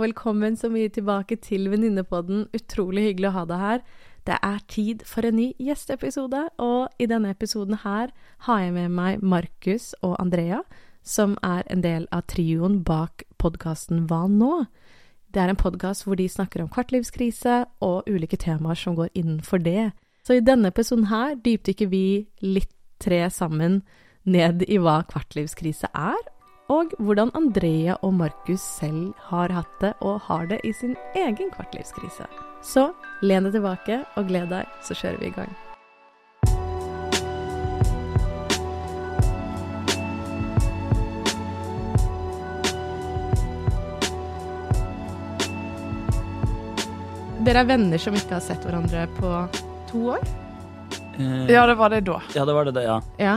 velkommen så mye tilbake til Venninnepodden. Utrolig hyggelig å ha deg her. Det er tid for en ny gjesteepisode, og i denne episoden her har jeg med meg Markus og Andrea, som er en del av trioen bak podkasten Hva nå? Det er en podkast hvor de snakker om kvartlivskrise og ulike temaer som går innenfor det. Så i denne episoden her dypdykker vi litt tre sammen ned i hva kvartlivskrise er, og hvordan Andrea og Markus selv har hatt det og har det i sin egen kvartlivskrise. Så len deg tilbake og gled deg, så kjører vi i gang. Dere er venner som ikke har sett hverandre på to år? Eh, Ja, det var det da. ja, det var det, det, ja. Ja.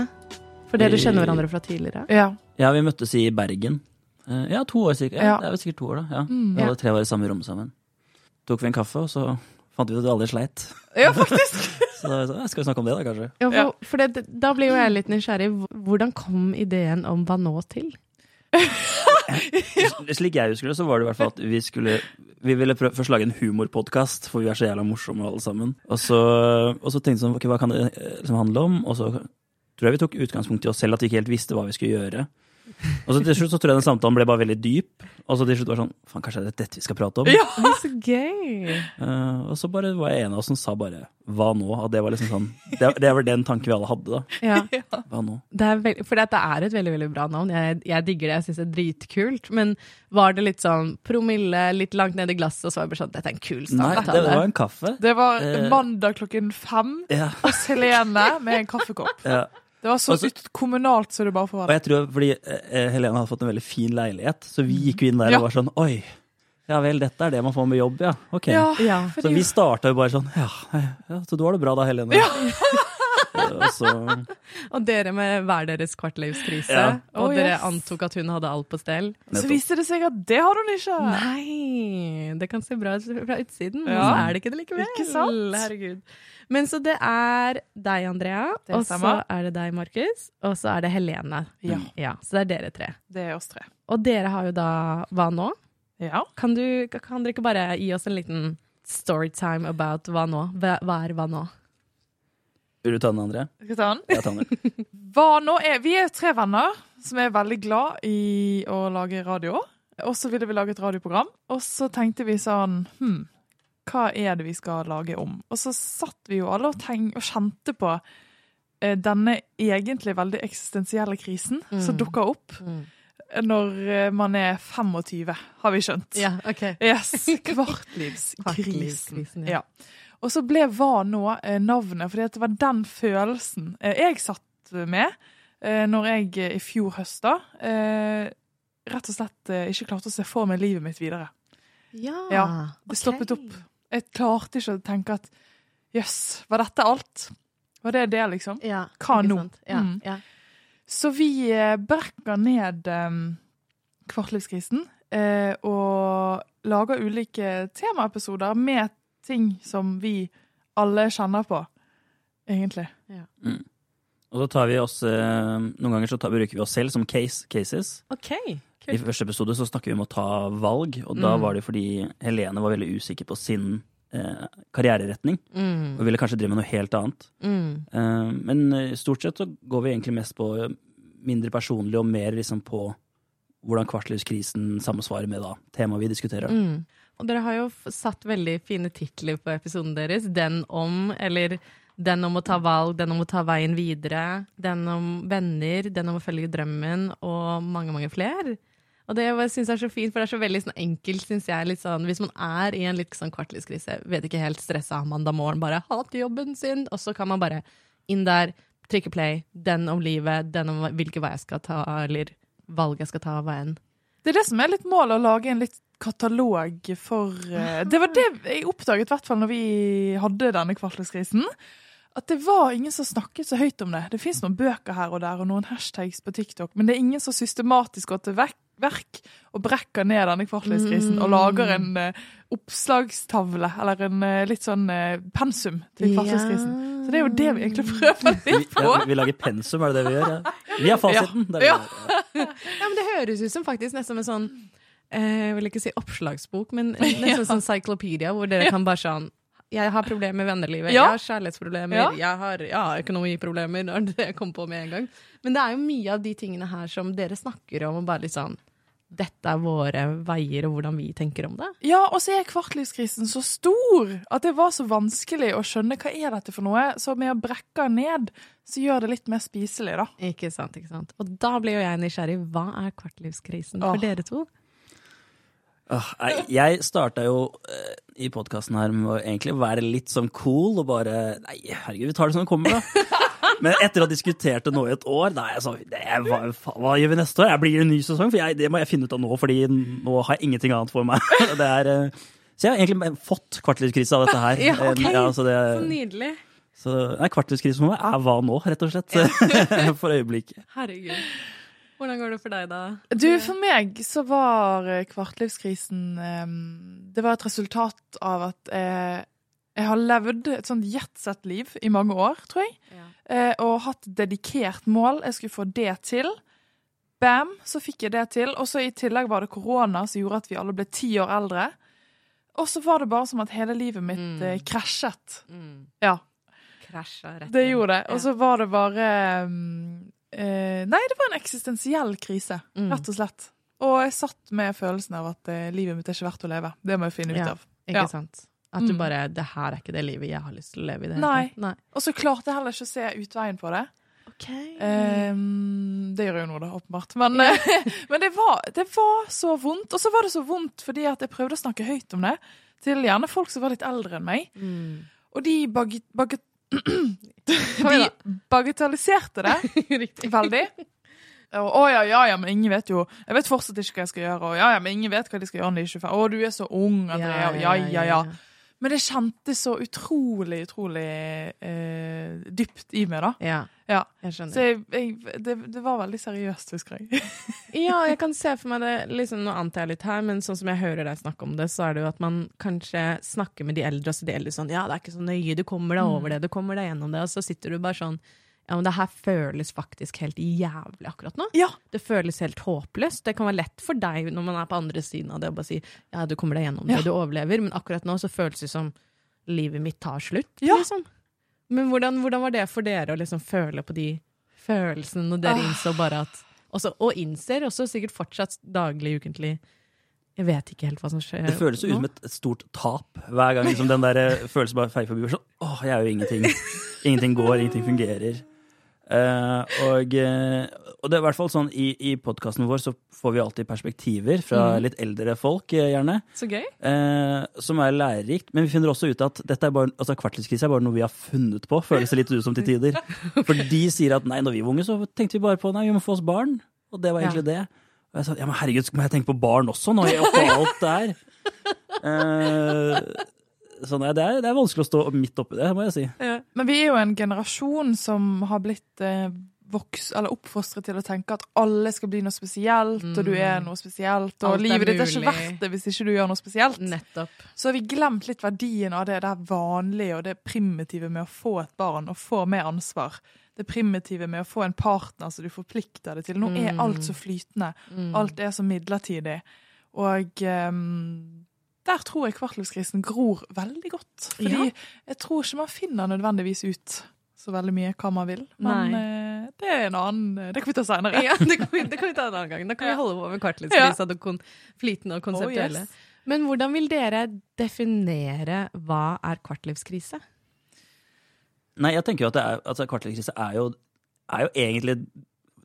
For dere kjenner hverandre fra tidligere? Ja. Ja, vi møttes i Bergen. Eh, ja, to år sikkert. Ja, Ja. Det er vel sikkert to år, da. Ja. Mm. Vi hadde tre år i samme rom sammen. Tok vi en kaffe, og så fant vi ut at vi aldri sleit. ja, faktisk. Så da vi sånn, skal vi snakke om det, da, kanskje? Ja, for, for det, da blir jo jeg litt nysgjerrig. Hvordan kom ideen om hva nå til? Slik jeg husker det, så var det i hvert fall at vi skulle Vi ville prøve, først lage en humorpodkast, for vi er så jævla morsomme alle sammen. Og så, og så tenkte vi sånn, okay, hva kan det eh, liksom handle om? Og så tror jeg vi tok utgangspunkt i oss selv, at vi ikke helt visste hva vi skulle gjøre. Og så til slutt så tror jeg den samtalen ble bare veldig dyp. Og så til slutt var det sånn Faen, kanskje det er dette vi skal prate om? Ja. det er så gøy! Uh, og så bare var jeg en av oss som sa bare 'hva nå?' Og det var liksom sånn Det, det er vel den tanken vi alle hadde, da. Ja, Hva nå? det er veld, for dette er et veldig veldig bra navn. Jeg, jeg digger det, jeg syns det er dritkult. Men var det litt sånn promille, litt langt ned i glasset, og så var det bare sånn Dette er en kul Nei, det var en kaffe. Det var Eh. mandag klokken fem Ja, hos Helene med en kaffekopp. ja. Det var så altså, kommunalt så det bare får Og være. jeg tror fordi eh, Helene hadde fått en veldig fin leilighet, så vi gikk jo inn der Ja. og var sånn Oi, ja vel, dette er det man får med jobb, ja. Ok. Ja, Ja. Så vi starta jo bare sånn Ja, ja så du har det bra da, Helene. og så Og dere med hver deres kvartlivskrise. Ja. Og Oh, dere yes. antok at hun hadde alt på stell. Så viste det seg at det har hun ikke. Nei! Det kan se bra ut fra utsiden, men så er det ikke det likevel. Ikke sant? Herregud. Men så det er deg, Andrea, og så er det deg, Markus, og så er det Helene. Ja. Ja, så det er dere tre. Det er oss tre. Og dere har jo da Hva nå? Ja. Kan, du, kan dere ikke bare gi oss en liten storytime about hva nå? Hva, hva er hva nå? Vil du ta den, André? Skal jeg ta den? Jeg tar den. Hva nå er, vi er tre venner som er veldig glad i å lage radio. Og så ville vi lage et radioprogram. Og så tenkte vi sånn Hm, hva er det vi skal lage om? Og så satt vi jo alle og, og kjente på eh, denne egentlig veldig eksistensielle krisen som dukka opp. opp når eh, man er 25, har vi skjønt. Ja, OK. Yes, Kvartlivskrisen. Ja. ja. Og så ble Hva nå eh, navnet, fordi det var den følelsen eh, jeg satt med eh, når jeg i fjor høst da rett og slett ikke klarte å se for meg livet mitt videre. Ja, Ja, Det stoppet stoppet opp. Jeg klarte ikke å tenke at jøss, var dette alt? Var det det, liksom? Ja, Hva nå? Ja, Mm. ja. Så vi eh, brekker ned um, kvartlivskrisen uh, og lager ulike temaepisoder med ting som vi alle kjenner på, egentlig. Og så tar vi oss eh, Noen ganger så tar, bruker vi oss selv som case, cases. OK. I første episode så snakker vi om å ta valg, og da Mm. var det fordi Helene var veldig usikker på sin eh, karriereretning. Mm. Og ville kanskje drive med noe helt annet. Mm. Eh, men eh, stort sett så går vi egentlig mest på mindre personlig og mer liksom på hvordan kvartlivskrisen samsvarer med da, temaet vi diskuterer. Mm. Og dere har jo satt veldig fine titler på episoden deres. Den om, eller den om å ta valg, den om å ta veien videre, den om venner, den om å følge drømmen, og mange, mange flere. Og det syns jeg er så fint, for det er så veldig sånn enkelt, syns jeg. Sånn, hvis man er i en litt sånn kvartlivskrise, vet ikke helt, stressa mandag bare hater jobben sin, og så kan man bare inn der, trykke play, den om livet, den om hvilke vei jeg skal ta, eller valg jeg skal ta av veien. Det er det som er litt målet, å lage en litt katalog for eh, Det var det jeg oppdaget, i hvert fall når vi hadde denne kvartlivskrisen. At det var ingen som snakket så høyt om det. Det fins noen bøker her og der og noen hashtags på TikTok, men det er ingen som systematisk går til vek- verk og brekker ned denne kvartlivskrisen og lager en uh, oppslagstavle eller en uh, litt sånn uh, pensum til kvartlivskrisen. Så det er jo det vi egentlig prøver Vi, litt på. ja, vi lager pensum, er det det vi gjør? Ja. Vi har fasiten. Ja. ja. Ja, men det høres ut som faktisk nesten en sånn eh, Jeg vil ikke si oppslagsbok, men nesten sånn cyclopedia, hvor dere kan bare sånn jeg har problemer med vennelivet, Ja. jeg har kjærlighetsproblemer, Ja. jeg har ja, økonomiproblemer. Er det kom på med en gang. Men det er jo mye av de tingene her som dere snakker om, og bare litt sånn Dette er våre veier, og hvordan vi tenker om det. Ja, og så er kvartlivskrisen så stor at det var så vanskelig å skjønne hva er dette for noe. Så med å brekke den ned, så gjør det litt mer spiselig, da. Ikke sant, ikke sant. Og da blir jo jeg nysgjerrig. Hva er kvartlivskrisen for Åh. dere to? Åh, nei, jeg starta jo eh, i podkasten her med å egentlig være litt sånn cool og bare Nei, herregud, vi tar det som det kommer, da. Men etter å ha diskutert det nå i et år, da er jeg sånn det er, hva, hva gjør vi neste år? Jeg blir det en ny sesong? For jeg, det må jeg finne ut av nå, fordi nå har jeg ingenting annet for meg. Det er, eh, så jeg har egentlig fått kvartlivskrise av dette her. Ja, ok. ja, så det, Så nydelig. så, nei, kvartlivskrise for meg er hva nå, rett og slett. For øyeblikket. Herregud. Hvordan går det for deg, da? Du, for meg så var kvartlivskrisen eh, Det var et resultat av at eh, jeg har levd et sånt jetset-liv i mange år, tror jeg. Ja. eh, og hatt dedikert mål. Jeg skulle få det til. Bam, så fikk jeg det til. Og så i tillegg var det korona som gjorde at vi alle ble ti år eldre. Og så var det bare som at hele livet mitt Mm. eh, krasjet. Mm. Ja, Krasja rett det gjorde det. Og så var det bare um, eh, Nei, det var en eksistensiell krise, Mm. rett og slett. Og jeg satt med følelsen av at eh, livet mitt er ikke verdt å leve. Det må jeg finne ut Ja. av. Ikke Ja. sant? At du Mm. bare Det her er ikke det livet jeg har lyst til å leve i det Nei. Nei. Og så klarte jeg heller ikke å se utveien på det. Ok. Um, det gjør jeg jo nå, da, åpenbart. Men, men det, var, det var så vondt. Og så var det så vondt fordi at jeg prøvde å snakke høyt om det til gjerne folk som var litt eldre enn meg. Mm. Og de, baget... baget de bagatelliserte det veldig. Og, å ja, ja, ja, men ingen vet jo Jeg vet fortsatt ikke hva jeg skal gjøre. Og ja, ja, men ingen vet hva de skal gjøre når de er 25. Å, du er så ung, Andrea. og Ja, ja, ja. Men det kjentes så utrolig, utrolig eh, dypt i meg, da. Ja, Ja. jeg skjønner. Så jeg, jeg, det, det var veldig seriøst, husker jeg. Ja, jeg kan se for meg det liksom, Nå antar jeg litt her, men sånn som jeg hører deg snakke om det, så er det jo at man kanskje snakker med de eldre, og så de eldre sånn Ja, det er ikke så nøye, du kommer deg over det, du kommer deg gjennom det, og så sitter du bare sånn Ja, men det her føles faktisk helt jævlig akkurat nå. Ja. Det føles helt håpløst. Det kan være lett for deg når man er på andre siden av det, å bare si ja, du kommer deg gjennom det, Ja. du overlever, men akkurat nå så føles det som livet mitt tar slutt, Ja. liksom. Men hvordan, hvordan var det for dere å liksom føle på de følelsene når dere Ah. innså bare at også, Og innser også sikkert fortsatt daglig, ukentlig Jeg vet ikke helt hva som skjer Det føles jo ut som et, et stort tap hver gang liksom, den der eh, følelsen bare feier forbi. Sånn, Åh, jeg er jo ingenting. Ingenting går, ingenting fungerer. Eh, og, eh, og det er i hvert fall sånn i, i podkasten vår så får vi alltid perspektiver fra Mm. litt eldre folk, eh, gjerne. Så gøy. Uh, som er lærerikt. Men vi finner også ut at dette er bare, altså kvartlivskrise er bare noe vi har funnet på. Føles det litt ut som til tider. For de sier at nei, når vi var unge, så tenkte vi bare på nei, vi må få oss barn. Og det var Ja. egentlig det. Og jeg sa ja, men herregud, må jeg tenke på barn også, når jeg oppå alt det her? Eh, så nei, det er, det er vanskelig å stå midt oppi det, må jeg si. Men vi er jo en generasjon som har blitt eh, voks, eller oppfostret til å tenke at alle skal bli noe spesielt, og du er noe spesielt, og Alt er livet ditt er ikke verdt det hvis ikke du gjør noe spesielt. Nettopp. Så har vi glemt litt verdien av det der vanlige og det primitive med å få et barn og få mer ansvar. Det primitive med å få en partner som du forplikter deg til. Nå er Mm. alt så flytende. Alt er så midlertidig. Og ehm, der tror jeg kvartlivskrisen gror veldig godt. Fordi Ja. jeg tror ikke man finner nødvendigvis ut så veldig mye hva man vil. Men eh, det er en annen Det kan vi ta seinere. Ja, det kan, vi, det kan vi ta en annen gang. Da kan Ja. vi holde på med kvartlivskrisa, det kon flytende og konseptuelle. Oh, yes. Men hvordan vil dere definere hva er kvartlivskrise? Nei, jeg tenker jo at det er, altså, kvartlivskrise er jo, er jo egentlig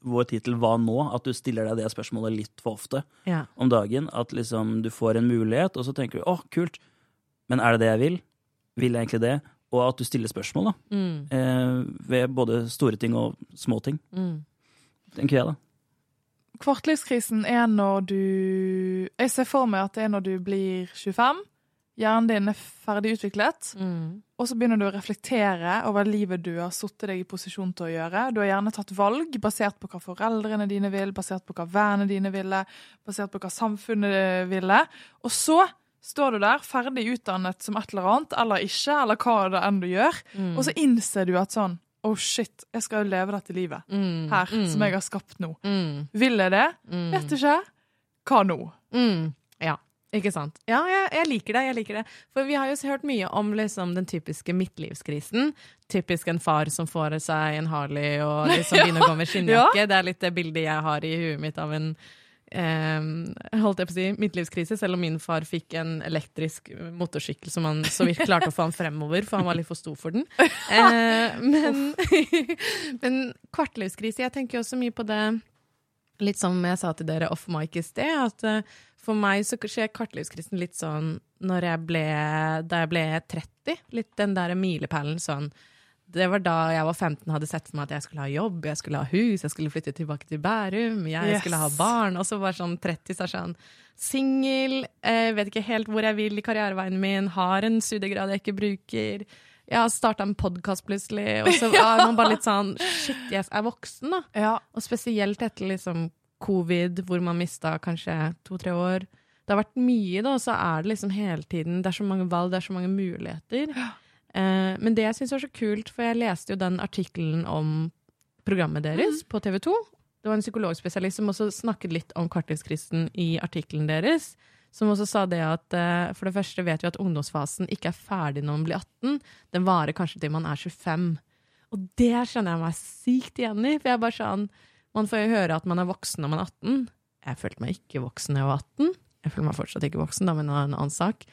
vår tittel Hva nå? At du stiller deg det spørsmålet litt for ofte Ja. om dagen. At liksom du får en mulighet, og så tenker du åh, kult, men er det det jeg vil? Vil jeg egentlig det? Og at du stiller spørsmål, da. Mm, Eh, ved både store ting og små ting, mm. tenker jeg, da. Kvartlivskrisen er når du Jeg ser for meg at det er når du blir 25. Hjernen din er ferdig utviklet. Mm. Og så begynner du å reflektere over livet du har satt deg i posisjon til å gjøre. Du har gjerne tatt valg basert på hva foreldrene dine vil, basert på hva vennene dine ville, basert på hva samfunnet ville. Og så står du der, ferdig utdannet som et eller annet, eller ikke, eller hva det enn du gjør. Mm. Og så innser du at sånn Oh shit, jeg skal jo leve dette livet her, som jeg har skapt nå. mm. Vil jeg det? Mm. Vet ikke. Hva nå? Mm. Ja, ikke sant. Ja, jeg, jeg liker det. jeg liker det. For vi har jo hørt mye om liksom, den typiske midtlivskrisen. Typisk en far som får seg en Harley og liksom begynner å gå med skinnjakke. Det er litt det bildet jeg har i huet mitt av en eh, holdt jeg på å si, midtlivskrise, selv om min far fikk en elektrisk motorsykkel som han så vidt klarte å få han fremover, for han var litt for stor for den. Eh, men, men kvartlivskrise, jeg tenker jo også mye på det litt som jeg sa til dere off mic i sted, at uh, for meg så skjer kartlivskrisen litt sånn når jeg ble, da jeg ble 30. Litt den der milepælen sånn Det var da jeg var 15 hadde sett for meg at jeg skulle ha jobb, jeg skulle ha hus, jeg skulle flytte tilbake til Bærum, jeg Yes. skulle ha barn. Og så var sånn 30 så er sånn singel, eh, vet ikke helt hvor jeg vil i karriereveien min, har en studiegrad jeg ikke bruker. Jeg har starta en podkast plutselig, og så er man bare litt sånn Shit, jeg er voksen, da. Ja. Og spesielt etter liksom covid, hvor man mista kanskje to-tre år. Det har vært mye, da, og så er det liksom hele tiden Det er så mange valg, det er så mange muligheter. Eh, men det jeg syns var så kult, for jeg leste jo den artikkelen om programmet deres på TV 2. Det var en psykologspesialist som også snakket litt om kvartlivskrisen i artikkelen deres. Som også sa det at eh, for det første vet vi at ungdomsfasen ikke er ferdig når man blir 18. Den varer kanskje til man er 25. Og det kjenner jeg meg sykt igjen i. For jeg er bare sånn Man får jo høre at man er voksen når man er 18. Jeg følte meg ikke voksen da jeg var 18. Jeg føler meg fortsatt ikke voksen, da, men det er en annen sak.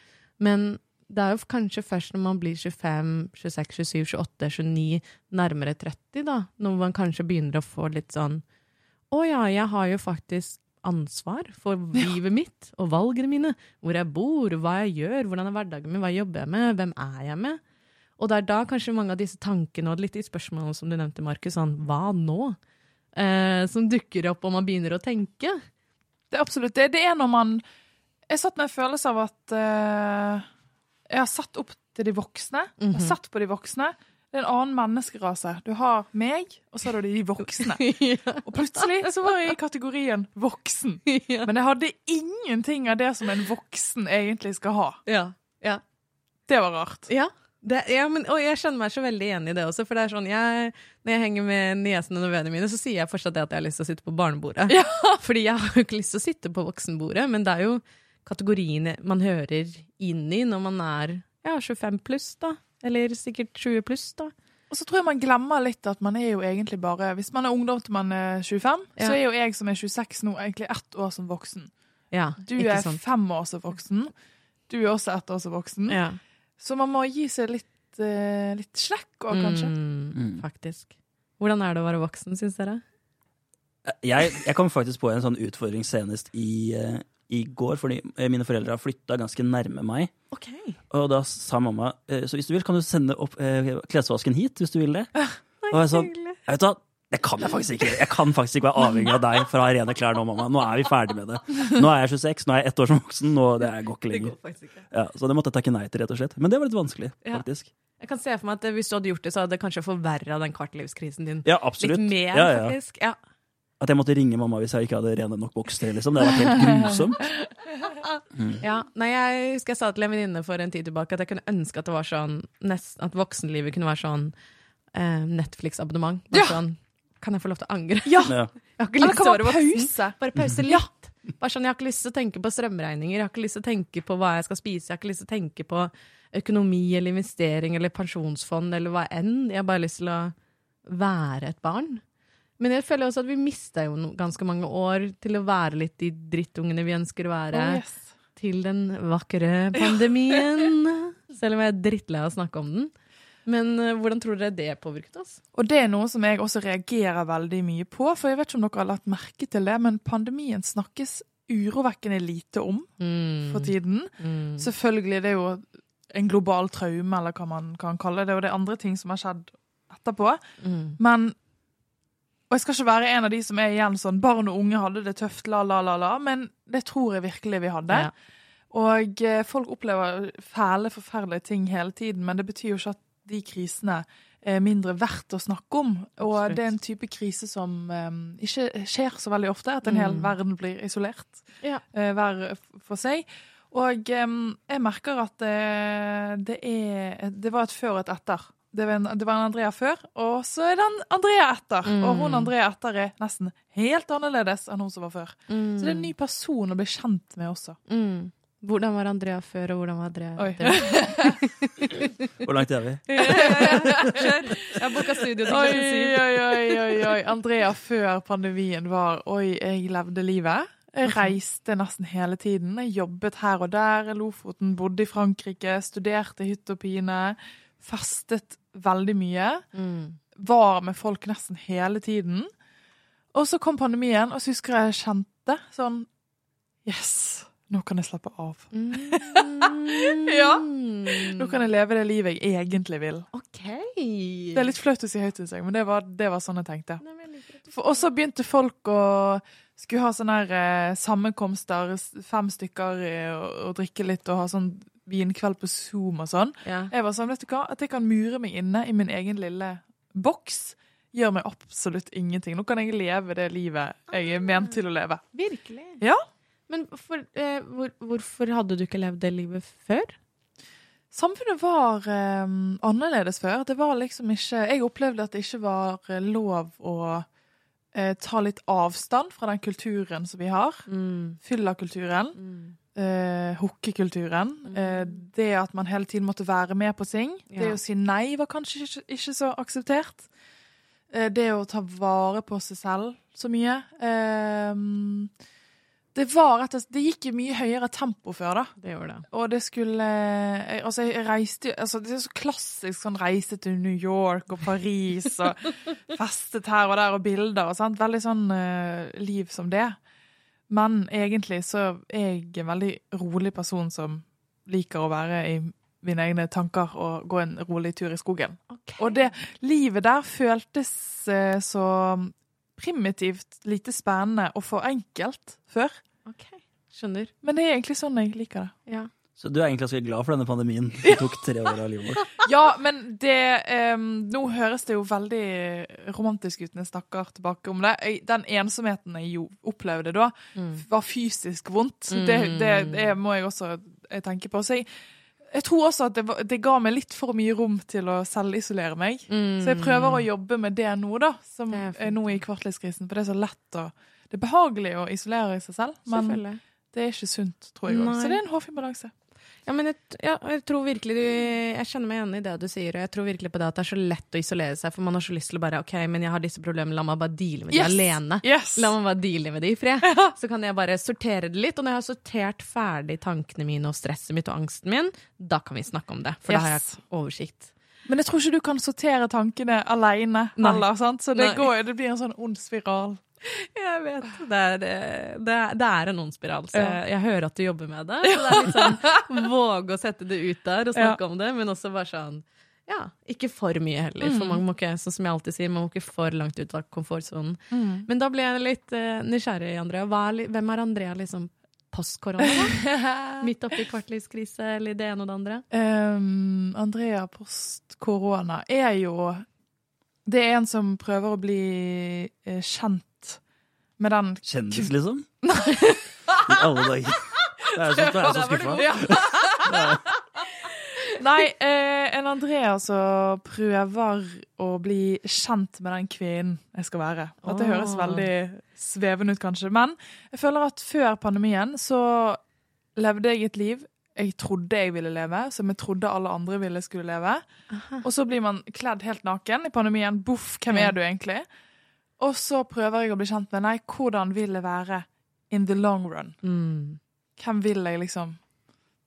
Men det er jo kanskje først når man blir 25, 26, 27, 28, 29, nærmere 30, da, når man kanskje begynner å få litt sånn Å ja, jeg har jo faktisk ansvar for livet mitt og valgene mine. Hvor jeg bor, hva jeg gjør, hvordan er hverdagen min, hva jeg jobber jeg med, hvem er jeg med? Og det er da kanskje mange av disse tankene og litt de spørsmålene som du nevnte, Markus, sånn hva nå? Eh, som dukker opp og man begynner å tenke. Det er absolutt det. Det er når man Jeg satt med en følelse av at eh, jeg har satt opp til de voksne. Jeg Mhm. har satt på de voksne. Det er en annen menneskerase. Du har meg, og så har du de voksne. Og plutselig så var jeg i kategorien voksen. ja. Men jeg hadde ingenting av det som en voksen egentlig skal ha. ja. ja. Det var rart. Ja, det, ja men, og jeg skjønner meg så veldig enig i det også. For det er sånn, jeg, Når jeg henger med niesene og vennene mine, så sier jeg fortsatt det at jeg har lyst til å sitte på barnebordet. Ja. Fordi jeg har jo ikke lyst til å sitte på voksenbordet, men det er jo kategoriene man hører inn i når man er ja, 25 pluss, da. Eller sikkert 20 pluss, da. Og så tror jeg man glemmer litt at man er jo egentlig bare Hvis man er ungdom til man er 25, Ja. så er jo jeg som er 26 nå, egentlig ett år som voksen. Ja, Du ikke er sant? fem år som voksen. Du er også ett år som voksen. Ja. Så man må gi seg litt, uh, litt slekk òg, kanskje. Mm, Mm. faktisk. Hvordan er det å være voksen, syns dere? Jeg, jeg kom faktisk på en sånn utfordring senest i, eh, i går, fordi eh, mine foreldre har flytta ganske nærme meg. Ok. Og da sa mamma eh, så hvis du vil, kan du sende opp eh, klesvasken hit, hvis du vil det. Og jeg sa jeg vet du hva, det kan jeg faktisk ikke. Jeg kan faktisk ikke være avhengig av deg for å ha rene klær nå, mamma. Nå er vi ferdig med det. Nå er jeg 26, nå er jeg ett år som voksen, nå det går ikke Det lenger. går ikke. Ja, så det måtte jeg takke nei til, rett og slett. Men det var litt vanskelig, Ja. faktisk. Jeg kan se for meg at hvis du hadde gjort det, så hadde det kanskje forverra den kartlivskrisen din Ja, absolutt. litt mer, ja. faktisk. Ja. At jeg måtte ringe mamma hvis jeg ikke hadde rene nok bokser, liksom. Det hadde vært helt grusomt. Ja, nei, jeg husker jeg sa til en venninne for en tid tilbake at jeg kunne ønske at det var sånn nest, At voksenlivet kunne være sånn eh, Netflix-abonnement. Ja. sånn Kan jeg få lov til å angre? Ja! Ja. Jeg har ikke lyst til å være voksen. pause? Bare pause litt. Bare sånn, Jeg har ikke lyst til å tenke på strømregninger, jeg har ikke lyst til å tenke på hva jeg skal spise, jeg har ikke lyst til å tenke på økonomi eller investering eller pensjonsfond eller hva enn. Jeg har bare lyst til å være et barn. Men jeg føler også at vi mista jo no- ganske mange år til å være litt de drittungene vi ønsker å være. Oh, yes. til den vakre pandemien. Selv om jeg er drittlei av å snakke om den. Men eh, hvordan tror dere det påvirket oss? Og det er noe som jeg også reagerer veldig mye på, for jeg vet ikke om dere har lagt merke til det, men pandemien snakkes urovekkende lite om Mm. for tiden. Mm. Selvfølgelig, det er jo en global traume, eller hva man kan kalle det, og det er andre ting som har skjedd etterpå. Mm. Men Og jeg skal ikke være en av de som er igjen sånn barn og unge hadde det tøft, la, la, la, la, men det tror jeg virkelig vi hadde. Ja. Og eh, folk opplever fæle, forferdelige ting hele tiden, men det betyr jo ikke at de krisene er mindre verdt å snakke om. Og Absolutt. det er en type krise som um, ikke skjer så veldig ofte, at en hel Mm. verden blir isolert Ja. uh, hver for seg. Og um, jeg merker at det, det er Det var et før og et etter Det var, en, det var en Andrea før, og så er det en Andrea etter. Mm. Og hun Andrea etter er nesten helt annerledes enn hun som var før. Så det er en ny person å bli kjent med også. Mm. Hvordan var Andrea før, og hvordan var Andrea etter? Hvor langt er vi? Kjør! Jeg bruker booka studio til å klokken syv. oi, oi, oi, oi. Andrea før pandemien var Oi, jeg levde livet. Jeg reiste nesten hele tiden. Jeg jobbet her og der. i Lofoten, bodde i Frankrike, studerte i hytt og pine. Festet veldig mye. Mm. Var med folk nesten hele tiden. Og så kom pandemien, og så husker jeg jeg kjente sånn Yes, nå kan jeg slappe av. Mm. Ja. Nå kan jeg leve det livet jeg egentlig vil. OK. Det er litt flaut å si høyt syns jeg, men det var, det var sånn jeg tenkte. Og så begynte folk å skulle ha sånne her, eh, sammenkomster, fem stykker, eh, og, og drikke litt og ha sånn vinkveld på Zoom og sånn. Ja. Jeg var sånn, vet du hva, At jeg kan mure meg inne i min egen lille boks, gjør meg absolutt ingenting. Nå kan jeg leve det livet jeg er ment til å leve. Virkelig. Ja. Men for, eh, hvor, hvorfor hadde du ikke levd det livet før? Samfunnet var eh, annerledes før. Det var liksom ikke Jeg opplevde at det ikke var eh, lov å eh, ta litt avstand fra den kulturen som vi har. Mm. Fyllakulturen. Eh, hookekulturen. Mm. Eh, det at man hele tiden måtte være med på ting. Det å si nei var kanskje ikke, ikke så akseptert. Eh, det å ta vare på seg selv så mye. Eh, det var rett og slett Det gikk i mye høyere tempo før, da. Det gjorde det. Og det skulle jeg, Altså, jeg reiste altså, Det er så klassisk sånn reise til New York og Paris og festet her og der og bilder og sånt. Veldig sånn eh, liv som det. Men egentlig så er jeg en veldig rolig person som liker å være i mine egne tanker og gå en rolig tur i skogen. Og det livet der føltes eh, så primitivt, lite spennende og for enkelt før. Ok, Skjønner. Men det er egentlig sånn jeg liker det. Ja. Så du er egentlig ganske glad for denne pandemien? Det tok tre år av livet vårt. Ja, men det um, Nå høres det jo veldig romantisk ut når jeg snakker tilbake om det. Den ensomheten jeg jo opplevde da, var fysisk vondt. Det, det, det må jeg også eh, tenke på. Så jeg, jeg tror også at det, det ga meg litt for mye rom til å selvisolere meg. Så jeg prøver å jobbe med det nå, da, som er er, nå i kvartlivskrisen. For det er så lett å Det er behagelig å isolere seg selv, men det er ikke sunt, tror jeg òg. Så det er en hårfin balanse. Ja, men jeg, ja, jeg tror virkelig du Jeg kjenner meg igjen i det du sier, og jeg tror virkelig på det at det er så lett å isolere seg, for man har så lyst til å bare OK, men jeg har disse problemene, la meg bare deale med de Yes! alene. Yes! La meg bare deale med det i fred. Så kan jeg bare sortere det litt. Og når jeg har sortert ferdig tankene mine og stresset mitt og angsten min, da kan vi snakke om det. For da har jeg Yes. oversikt. Men jeg tror ikke du kan sortere tankene alene heller, sant? Så det, går, det blir en sånn ond spiral. Jeg vet. Det er, det det er en ond spiral. Så Ja. jeg, jeg hører at du jobber med det. Så det er litt sånn våge å sette det ut der og snakke om det, men også bare sånn ja, ikke for mye heller. For man må ikke, sånn som jeg alltid sier, man må ikke for langt ut av komfortsonen. Men da ble jeg litt uh, nysgjerrig, Andrea. Er, hvem er Andrea liksom post-korona? Midt oppi kvartlivskrise eller det ene og det andre? Um, Andrea post korona er jo Det er en som prøver å bli eh, kjent med den Kjendis, liksom? I alle dager. Det er sånn, da er så skuffa. Nei, eh, en Andrea som prøver å bli kjent med den kvinnen jeg skal være. At det høres veldig svevende ut, kanskje. Men jeg føler at før pandemien så levde jeg et liv jeg trodde jeg ville leve, som jeg trodde alle andre ville skulle leve. Og så blir man kledd helt naken i pandemien. Boff, hvem er du egentlig? Og så prøver jeg å bli kjent med nei, hvordan vil jeg være in the long run? Mm. Hvem vil jeg liksom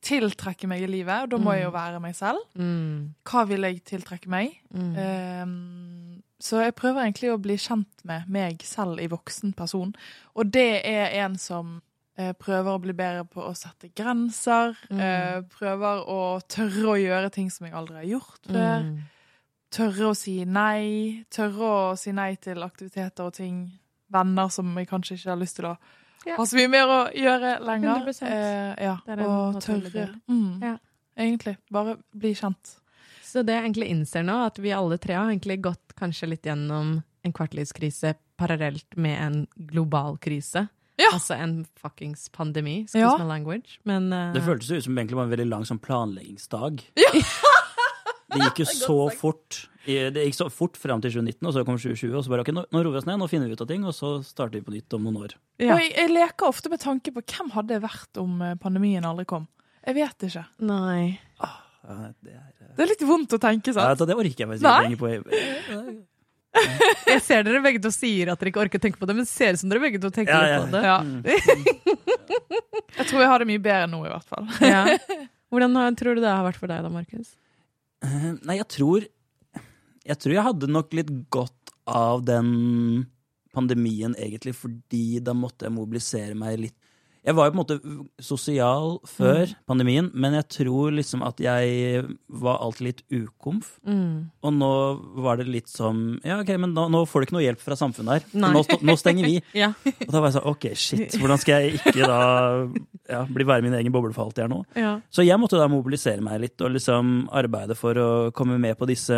tiltrekke meg i livet? Og da må jeg jo være meg selv. Mm. Hva vil jeg tiltrekke meg? Mm. Ehm, så jeg prøver egentlig å bli kjent med meg selv i voksen person. Og det er en som eh, prøver å bli bedre på å sette grenser. Mm. eh, prøver å tørre å gjøre ting som jeg aldri har gjort før. Tørre å si nei. Tørre å si nei til aktiviteter og ting. Venner som jeg kanskje ikke har lyst til å Ja. ha så mye mer å gjøre lenger. 100%. Eh, ja, og tørre. Mm, Ja. Egentlig. Bare bli kjent. Så det jeg egentlig innser nå, at vi alle tre har egentlig gått kanskje litt gjennom en kvartlivskrise parallelt med en global krise. Ja. Altså en fuckings pandemi, excuse Ja. my language. Men uh... Det føltes jo ut som egentlig var en veldig lang sånn planleggingsdag. det gikk jo så fort. Det gikk så fort fram til 2019, og så kom 2020, og så bare ok, nå, nå roer vi oss ned, nå finner vi ut av ting, og så starter vi på nytt om noen år. Ja. Og jeg, jeg leker ofte med tanke på hvem hadde jeg vært om eh, pandemien aldri kom. Jeg vet ikke. Nei. Ah, det, er, Det er litt vondt å tenke, ja, det orker jeg faktisk ikke tenke på. Jeg ser dere begge to sier at dere ikke orker å tenke på det, men det ser ut som dere begge to tenker Ja, ja, ja. på det. Ja. Mm. Jeg tror jeg har det mye bedre nå, i hvert fall. Ja. Hvordan tror du det har vært for deg da, Markus? Eh, Nei, jeg tror Jeg tror jeg hadde nok litt godt av den pandemien, egentlig, fordi da måtte jeg mobilisere meg litt. Jeg var jo på en måte sosial før pandemien, men jeg tror liksom at jeg var alltid litt ukomf. Mm. Og nå var det litt som Ja, ok, men nå, nå får du ikke noe hjelp fra samfunnet her. Nå, nå stenger vi. Ja. Og da var jeg sånn, ok, shit, hvordan skal jeg ikke da ja, bli være min egen boble for alltid her nå? ja. Så jeg måtte da mobilisere meg litt og liksom arbeide for å komme med på disse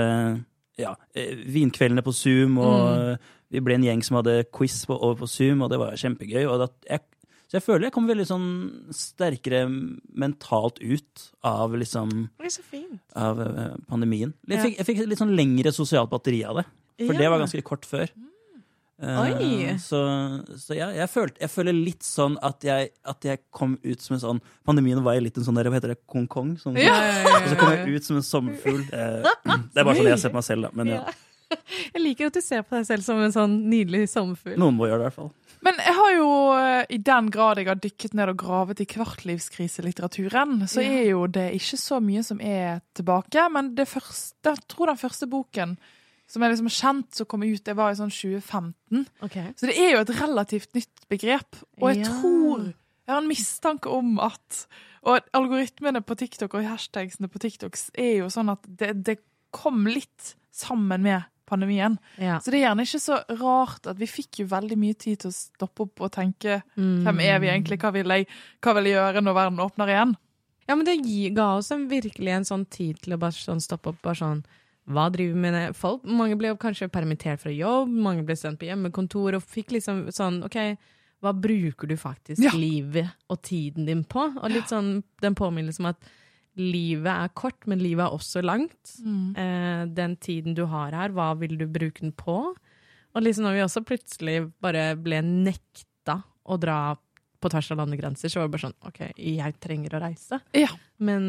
ja, eh, vinkveldene på Zoom. Og vi ble en gjeng som hadde quiz på, over på Zoom, og det var kjempegøy. Og da, jeg, så jeg føler jeg kom veldig sånn sterkere mentalt ut av liksom av eh, pandemien. Jeg Ja. fikk, jeg fikk litt sånn lengre sosialt batteri av det, for det var ganske kort før. Oi. så så ja, jeg, følte, jeg føler litt sånn at jeg, at jeg kom ut som en sånn Pandemien var jeg litt en sånn der, hva heter det, kong-kong? Sånn, Og så kom jeg ut som en sommerfugl. Uh, det er bare sånn jeg ser på meg selv, da. Men ja, Jeg liker at du ser på deg selv som en sånn nydelig sommerfugl. noen må gjøre det i hvert fall. Men jeg har jo, eh, i den grad jeg har dykket ned og gravet i kvartlivskriselitteraturen, så Ja. er jo det ikke så mye som er tilbake. Men det første, jeg tror den første boken som er liksom kjent, som kom ut, det var i sånn 2015. Okay. Så det er jo et relativt nytt begrep. Og jeg Ja. tror Jeg har en mistanke om at Og algoritmene på TikTok og hashtagsene på TikTok er jo sånn at det, det kom litt sammen med pandemien. Ja. Så det er gjerne ikke så rart at vi fikk jo veldig mye tid til å stoppe opp og tenke Mm. hvem er vi egentlig, hva vil jeg, hva vil jeg gjøre når verden åpner igjen? Ja, men det ga oss en, virkelig en sånn tid til å bare sånn stoppe opp. bare sånn, Hva driver vi med folk? Mange ble kanskje permittert fra jobb, mange ble sendt på hjemmekontor og fikk liksom sånn OK, hva bruker du faktisk Ja. livet og tiden din på? Og litt sånn den påminnelsen om at livet er kort, men livet er også langt. Eh, den tiden du har her, hva vil du bruke den på? Og liksom når vi også plutselig bare ble nekta å dra på tvers av landegrenser, så var det bare sånn OK, jeg trenger å reise. Ja. Men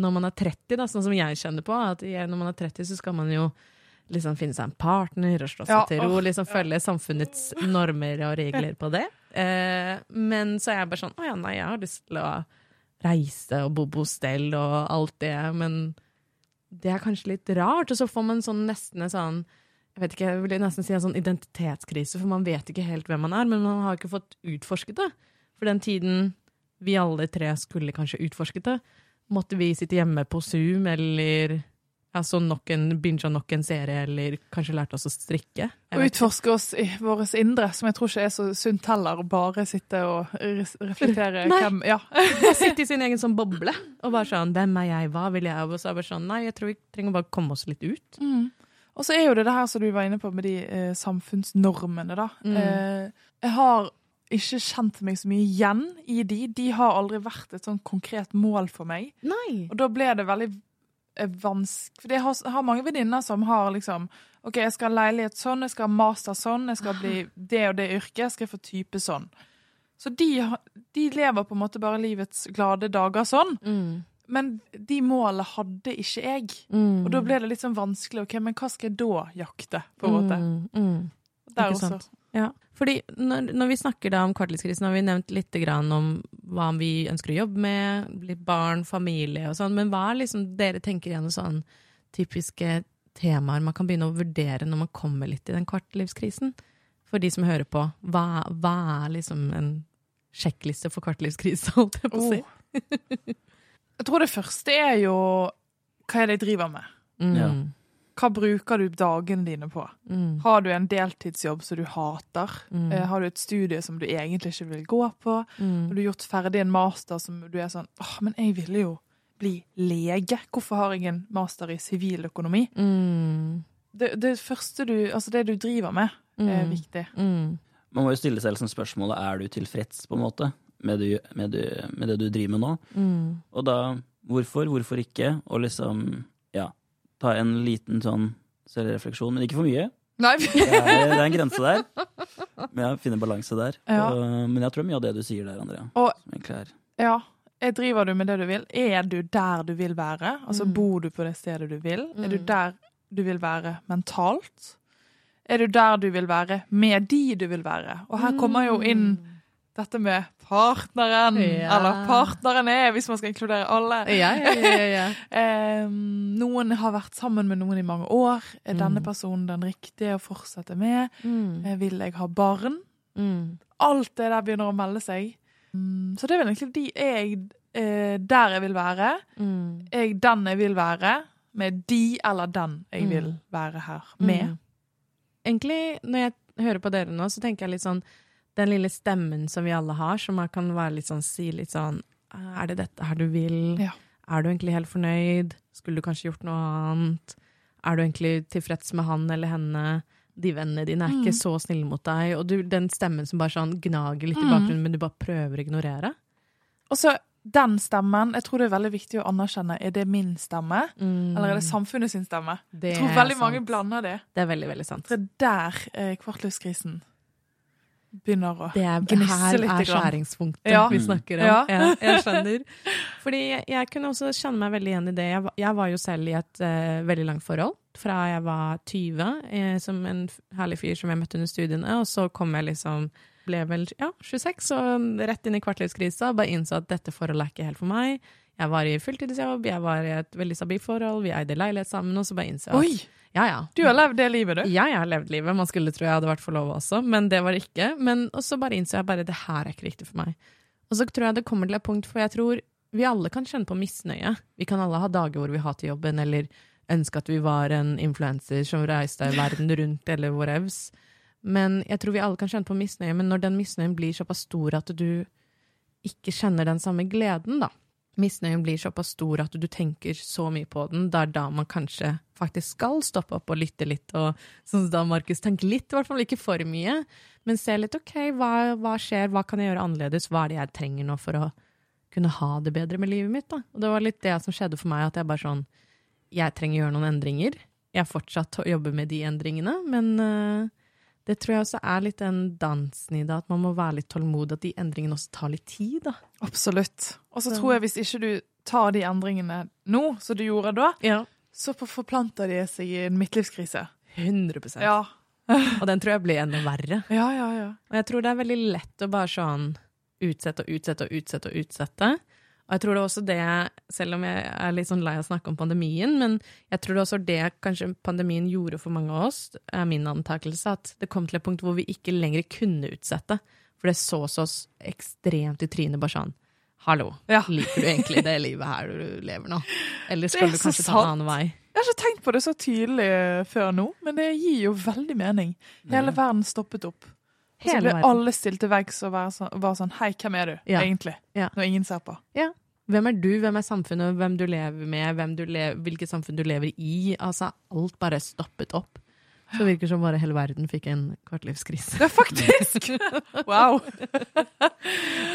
når man er 30, da, sånn som jeg kjenner på, at når man er 30, så skal man jo liksom finne seg en partner og slå seg Ja, til ro. Liksom ja. følge samfunnets normer og regler på det. Eh, men så er jeg bare sånn Å ja, nei, jeg har lyst til å reise og bo på hostell og alt det, men det er kanskje litt rart. Og så får man sånn nesten en sånn jeg vet ikke, jeg vil nesten si en sånn identitetskrise, for man vet ikke helt hvem man er, men man har ikke fått utforsket det. For den tiden vi alle tre skulle kanskje utforsket det, måtte vi sitte hjemme på Zoom, eller ja, så nok en, binge nok en serie, eller kanskje lærte oss å strikke. Og utforske oss i vårt indre, som jeg tror ikke er så sunt heller, bare sitte og reflektere Nei. hvem Ja. Sitte i sin egen sånn boble, og bare sånn, hvem er jeg, hva vil jeg, og så er det bare sånn, nei, jeg tror vi trenger bare å komme oss litt ut. Og så er jo det det her som du var inne på med de eh, samfunnsnormene, da. Mm. Eh, jeg har ikke kjent meg så mye igjen i de. De har aldri vært et sånn konkret mål for meg. Nei. Og da ble det veldig vanskelig For jeg har, har mange venninner som har liksom OK, jeg skal ha leilighet sånn, jeg skal ha master sånn, jeg skal bli det og det yrket, jeg skal få type sånn. Så de, de lever på en måte bare livets glade dager sånn. Mm. Men de målene hadde ikke jeg. Mm. Og da ble det litt sånn vanskelig. ok, Men hva skal jeg da jakte? på en måte? Mm, mm. Der også. sant? Ja. Fordi når, når vi snakker da om kvartlivskrisen, har vi nevnt litt grann om hva vi ønsker å jobbe med, litt barn, familie og sånn, men hva er liksom dere tenker gjennom sånn typiske temaer man kan begynne å vurdere når man kommer litt i den kvartlivskrisen? For de som hører på, hva, hva er liksom en sjekkliste for kvartlivskrise, holdt jeg på å si? Jeg tror det første er jo hva er det jeg driver med? Mm. Ja. Hva bruker du dagene dine på? Mm. Har du en deltidsjobb som du hater? Mm. Eh, Har du et studie som du egentlig ikke vil gå på? Mm. Har du gjort ferdig en master som du er sånn åh, men jeg ville jo bli lege. Hvorfor har jeg en master i siviløkonomi? Mm. Det, det første du, altså det du driver med, er Mm. viktig. Mm. Man må jo stille seg selv spørsmålet er du tilfreds på en måte med, du, med, du, med det du driver med nå. Mm. Og da hvorfor, hvorfor ikke? Og liksom. Ta en liten sånn selvrefleksjon, men ikke for mye. Nei. Det er, det er en grense der. Men jeg finner balanse der. Ja. Og, men jeg tror det er mye av det du sier der, Andrea. Og- som er Ja. Jeg driver du med det du vil? Er du der du vil være? Altså, Mm. Bor du på det stedet du vil? Er du Mm. der du vil være mentalt? Er du der du vil være med de du vil være? Og her kommer jo inn dette med partneren. Ja. Eller partneren er, hvis man skal inkludere alle. Ja, ja, noen har vært sammen med noen i mange år. Er denne Mm. personen den riktige å fortsette med? Mm. Eh, vil jeg ha barn? Mm. Alt det der begynner å melde seg. Mm, så det er vel egentlig de jeg eh, Der jeg vil være. Mm. Jeg den jeg vil være. Med de eller den jeg Mm. vil være her med. Mm. Egentlig, når jeg hører på dere nå, så tenker jeg litt sånn Den lille stemmen som vi alle har, som man kan være litt sånn, si litt sånn Er det dette her du vil? Ja. Er du egentlig helt fornøyd? Skulle du kanskje gjort noe annet? Er du egentlig tilfreds med han eller henne? De vennene dine er Mm. ikke så snille mot deg. Og du, den stemmen som bare sånn gnager litt i Mm. bakgrunnen, men du bare prøver å ignorere. Og så den stemmen, jeg tror det er veldig viktig å anerkjenne. Er det min stemme, eller er det samfunnet sin stemme? Mm. Det Jeg tror veldig sant. mange blander det. Det er veldig, veldig sant. Det er der eh, kvartlivskrisen begynner å Det er, gnisse her litt. er grann. skjæringspunktet Ja. vi snakker om. Ja. Ja. jeg skjønner. Fordi jeg, jeg kunne også kjenne meg veldig igjen i det. Jeg, var- jeg var jo selv i et uh, veldig langt forhold fra jeg var 20, eh, som en herlig fyr som jeg møtte under studiene, og så kom jeg liksom ble vel ja, 26 og rett inn i kvartlivskrisa og bare innså at dette forholdet er ikke helt for meg. Jeg var i fulltidsjobb, jeg var i et veldig stabilt forhold, vi eide leilighet sammen, og så bare innså jeg at ja, ja, Du har levd det livet, du. ja, jeg har levd livet. Man skulle tro jeg hadde vært forlova også, men det var det ikke. Men og så bare innså jeg bare det her er ikke riktig for meg. Og så tror jeg det kommer til et punkt, for jeg tror vi alle kan kjenne på misnøye. Vi kan alle ha dager hvor vi hater jobben, eller ønske at vi var en influenser som reiste verden rundt, eller whatevs. Men jeg tror vi alle kan kjenne på misnøye, men når den misnøyen blir såpass stor at du ikke kjenner den samme gleden, da. Misnøyen blir såpass stor at du tenker så mye på den, det er da man kanskje faktisk skal stoppe opp og lytte litt, og sånn som da Markus tenker litt, i hvert fall ikke for mye, men se litt ok, hva, hva skjer, hva kan jeg gjøre annerledes, hva er det jeg trenger nå for å kunne ha det bedre med livet mitt, da. Og det var litt det som skjedde for meg, at jeg bare sånn, jeg trenger å gjøre noen endringer. Jeg fortsatt å jobbe med de endringene, men øh, det tror jeg også er litt den dansen i det, at man må være litt tålmodig, at de endringene også tar litt tid, da. Absolutt. Og så tror jeg hvis ikke du tar de endringene nå, som du gjorde da, Ja. så forplanter de seg i en midtlivskrise. 100% Ja. Og den tror jeg blir enda verre. Ja, ja, ja. Og jeg tror det er veldig lett å bare sånn utsette og utsette og utsette og utsette. Og jeg tror det er også det, selv om jeg er litt sånn lei av å snakke om pandemien, men jeg tror det også det kanskje pandemien gjorde for mange av oss, er min antakelse, at det kom til et punkt hvor vi ikke lenger kunne utsette. For det så oss ekstremt i trynet, bare sånn Hallo, Ja. liker du egentlig det livet her du lever nå? Eller skal du kanskje ta en annen vei? Jeg har ikke tenkt på det så tydelig før nå, men det gir jo veldig mening. Hele verden stoppet opp. Og så ble alle stilt til veggs og var sånn, var sånn Hei, hvem er du, Ja. egentlig? Ja. Når ingen ser på. Hvem er du, hvem er samfunnet, hvem du lever med, hvem du le hvilket samfunn du lever i? Altså, alt bare stoppet opp. Så det virker som bare hele verden fikk en kvartlivskrise. Det er faktisk! Wow.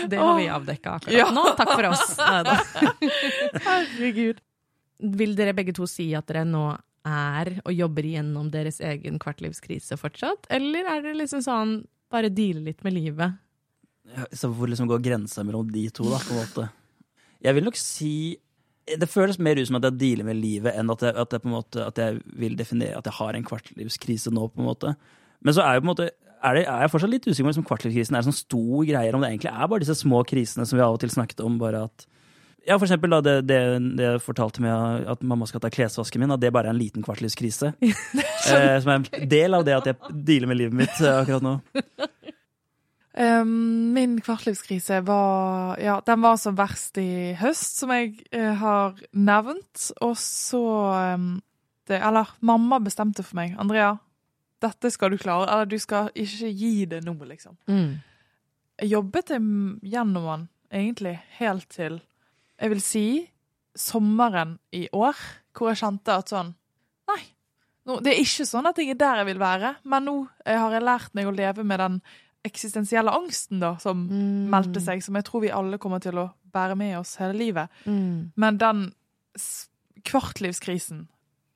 Det har vi avdekka akkurat Ja. nå. Takk for oss. Neida. Herregud. Vil dere begge to si at dere nå er og jobber igjennom deres egen kvartlivskrise fortsatt? Eller er det liksom sånn bare deale litt med livet? Ja, Så hvor liksom går grensa mellom de to, da, på en måte? Jeg vil nok si Det føles mer ut som at jeg dealer med livet, enn at jeg, at jeg, på en måte, at jeg vil definere at jeg har en kvartlivskrise nå, på en måte. Men så er, en måte, er, det, er jeg fortsatt litt usikker på om liksom kvartlivskrisen er en sånn stor greie, om det egentlig er bare disse små krisene som vi av og til snakket om. bare at ja, for eksempel da, det, det, det jeg fortalte med at mamma skal ta klesvasken min, at det bare er en liten kvartlivskrise. eh, som er en del av det at jeg dealer med livet mitt eh, akkurat nå. Um, min kvartlivskrise var Ja, den var som verst i høst, som jeg uh, har nevnt. Og så um, det, Eller mamma bestemte for meg. Andrea, dette skal du klare. Eller du skal ikke gi det nå, liksom. Mm. Jeg jobbet gjennom den, egentlig, helt til Jeg vil si sommeren i år, hvor jeg kjente at sånn Nei. Nå, det er ikke sånn at jeg er der jeg vil være, men nå jeg har jeg lært meg å leve med den eksistensielle angsten da, som Mm. meldte seg, som jeg tror vi alle kommer til å bære med oss hele livet. Mm. Men den kvartlivskrisen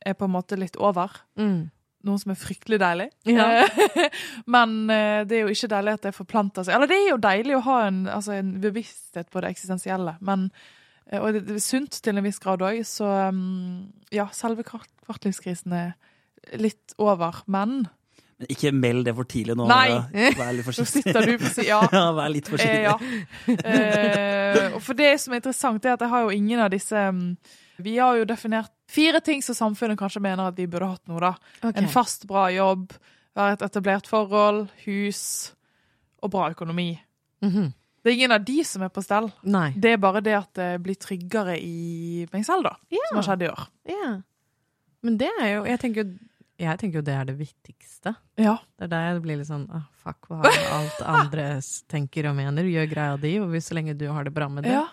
er på en måte litt over. Mm. Noe som er fryktelig deilig. Ja. Men eh, det er jo ikke deilig at det forplanter seg. Eller det er jo deilig å ha en, altså en bevissthet på det eksistensielle, men eh, og det er sunt til en viss grad òg, så mm, ja, selve kvart- kvartlivskrisen er litt over, men Men ikke meld det for tidlig nå. Nei. Vær litt så forsiktig. sitter du på siden. Ja, ja, vær litt Eh, forsiktig. ja. Eh, og for det som er interessant, er at jeg har jo ingen av disse mm, Vi har jo definert fire ting som samfunnet kanskje mener at vi burde hatt nå, da. Okay. En fast, bra jobb, være et etablert forhold, hus og bra økonomi. Mhm. Det er ingen av de som er på stell. Nei. Det er bare det at det blir tryggere i meg selv, da, som har skjedd i år. Ja. Men det er jo Jeg tenker jo, jeg tenker jo det er det viktigste. Ja. Det er der jeg blir litt sånn ah, Fuck hva alt andre tenker og mener. Gjør greia di, og så lenge du har det bra med det, ja.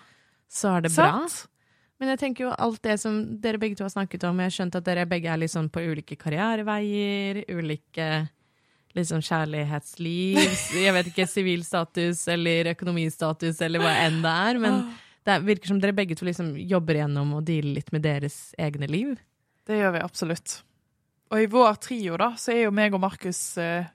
så er det bra. Sant? Men jeg tenker jo alt det som dere begge to har snakket om Jeg har skjønt at dere begge er litt sånn på ulike karriereveier, ulike liksom kjærlighetsliv, jeg vet ikke, sivilstatus eller økonomistatus eller hva enn det er, men det virker som dere begge to liksom jobber gjennom og dealer litt med deres egne liv. Det gjør vi absolutt. Og i vår trio, da, så er jo meg og Markus eh,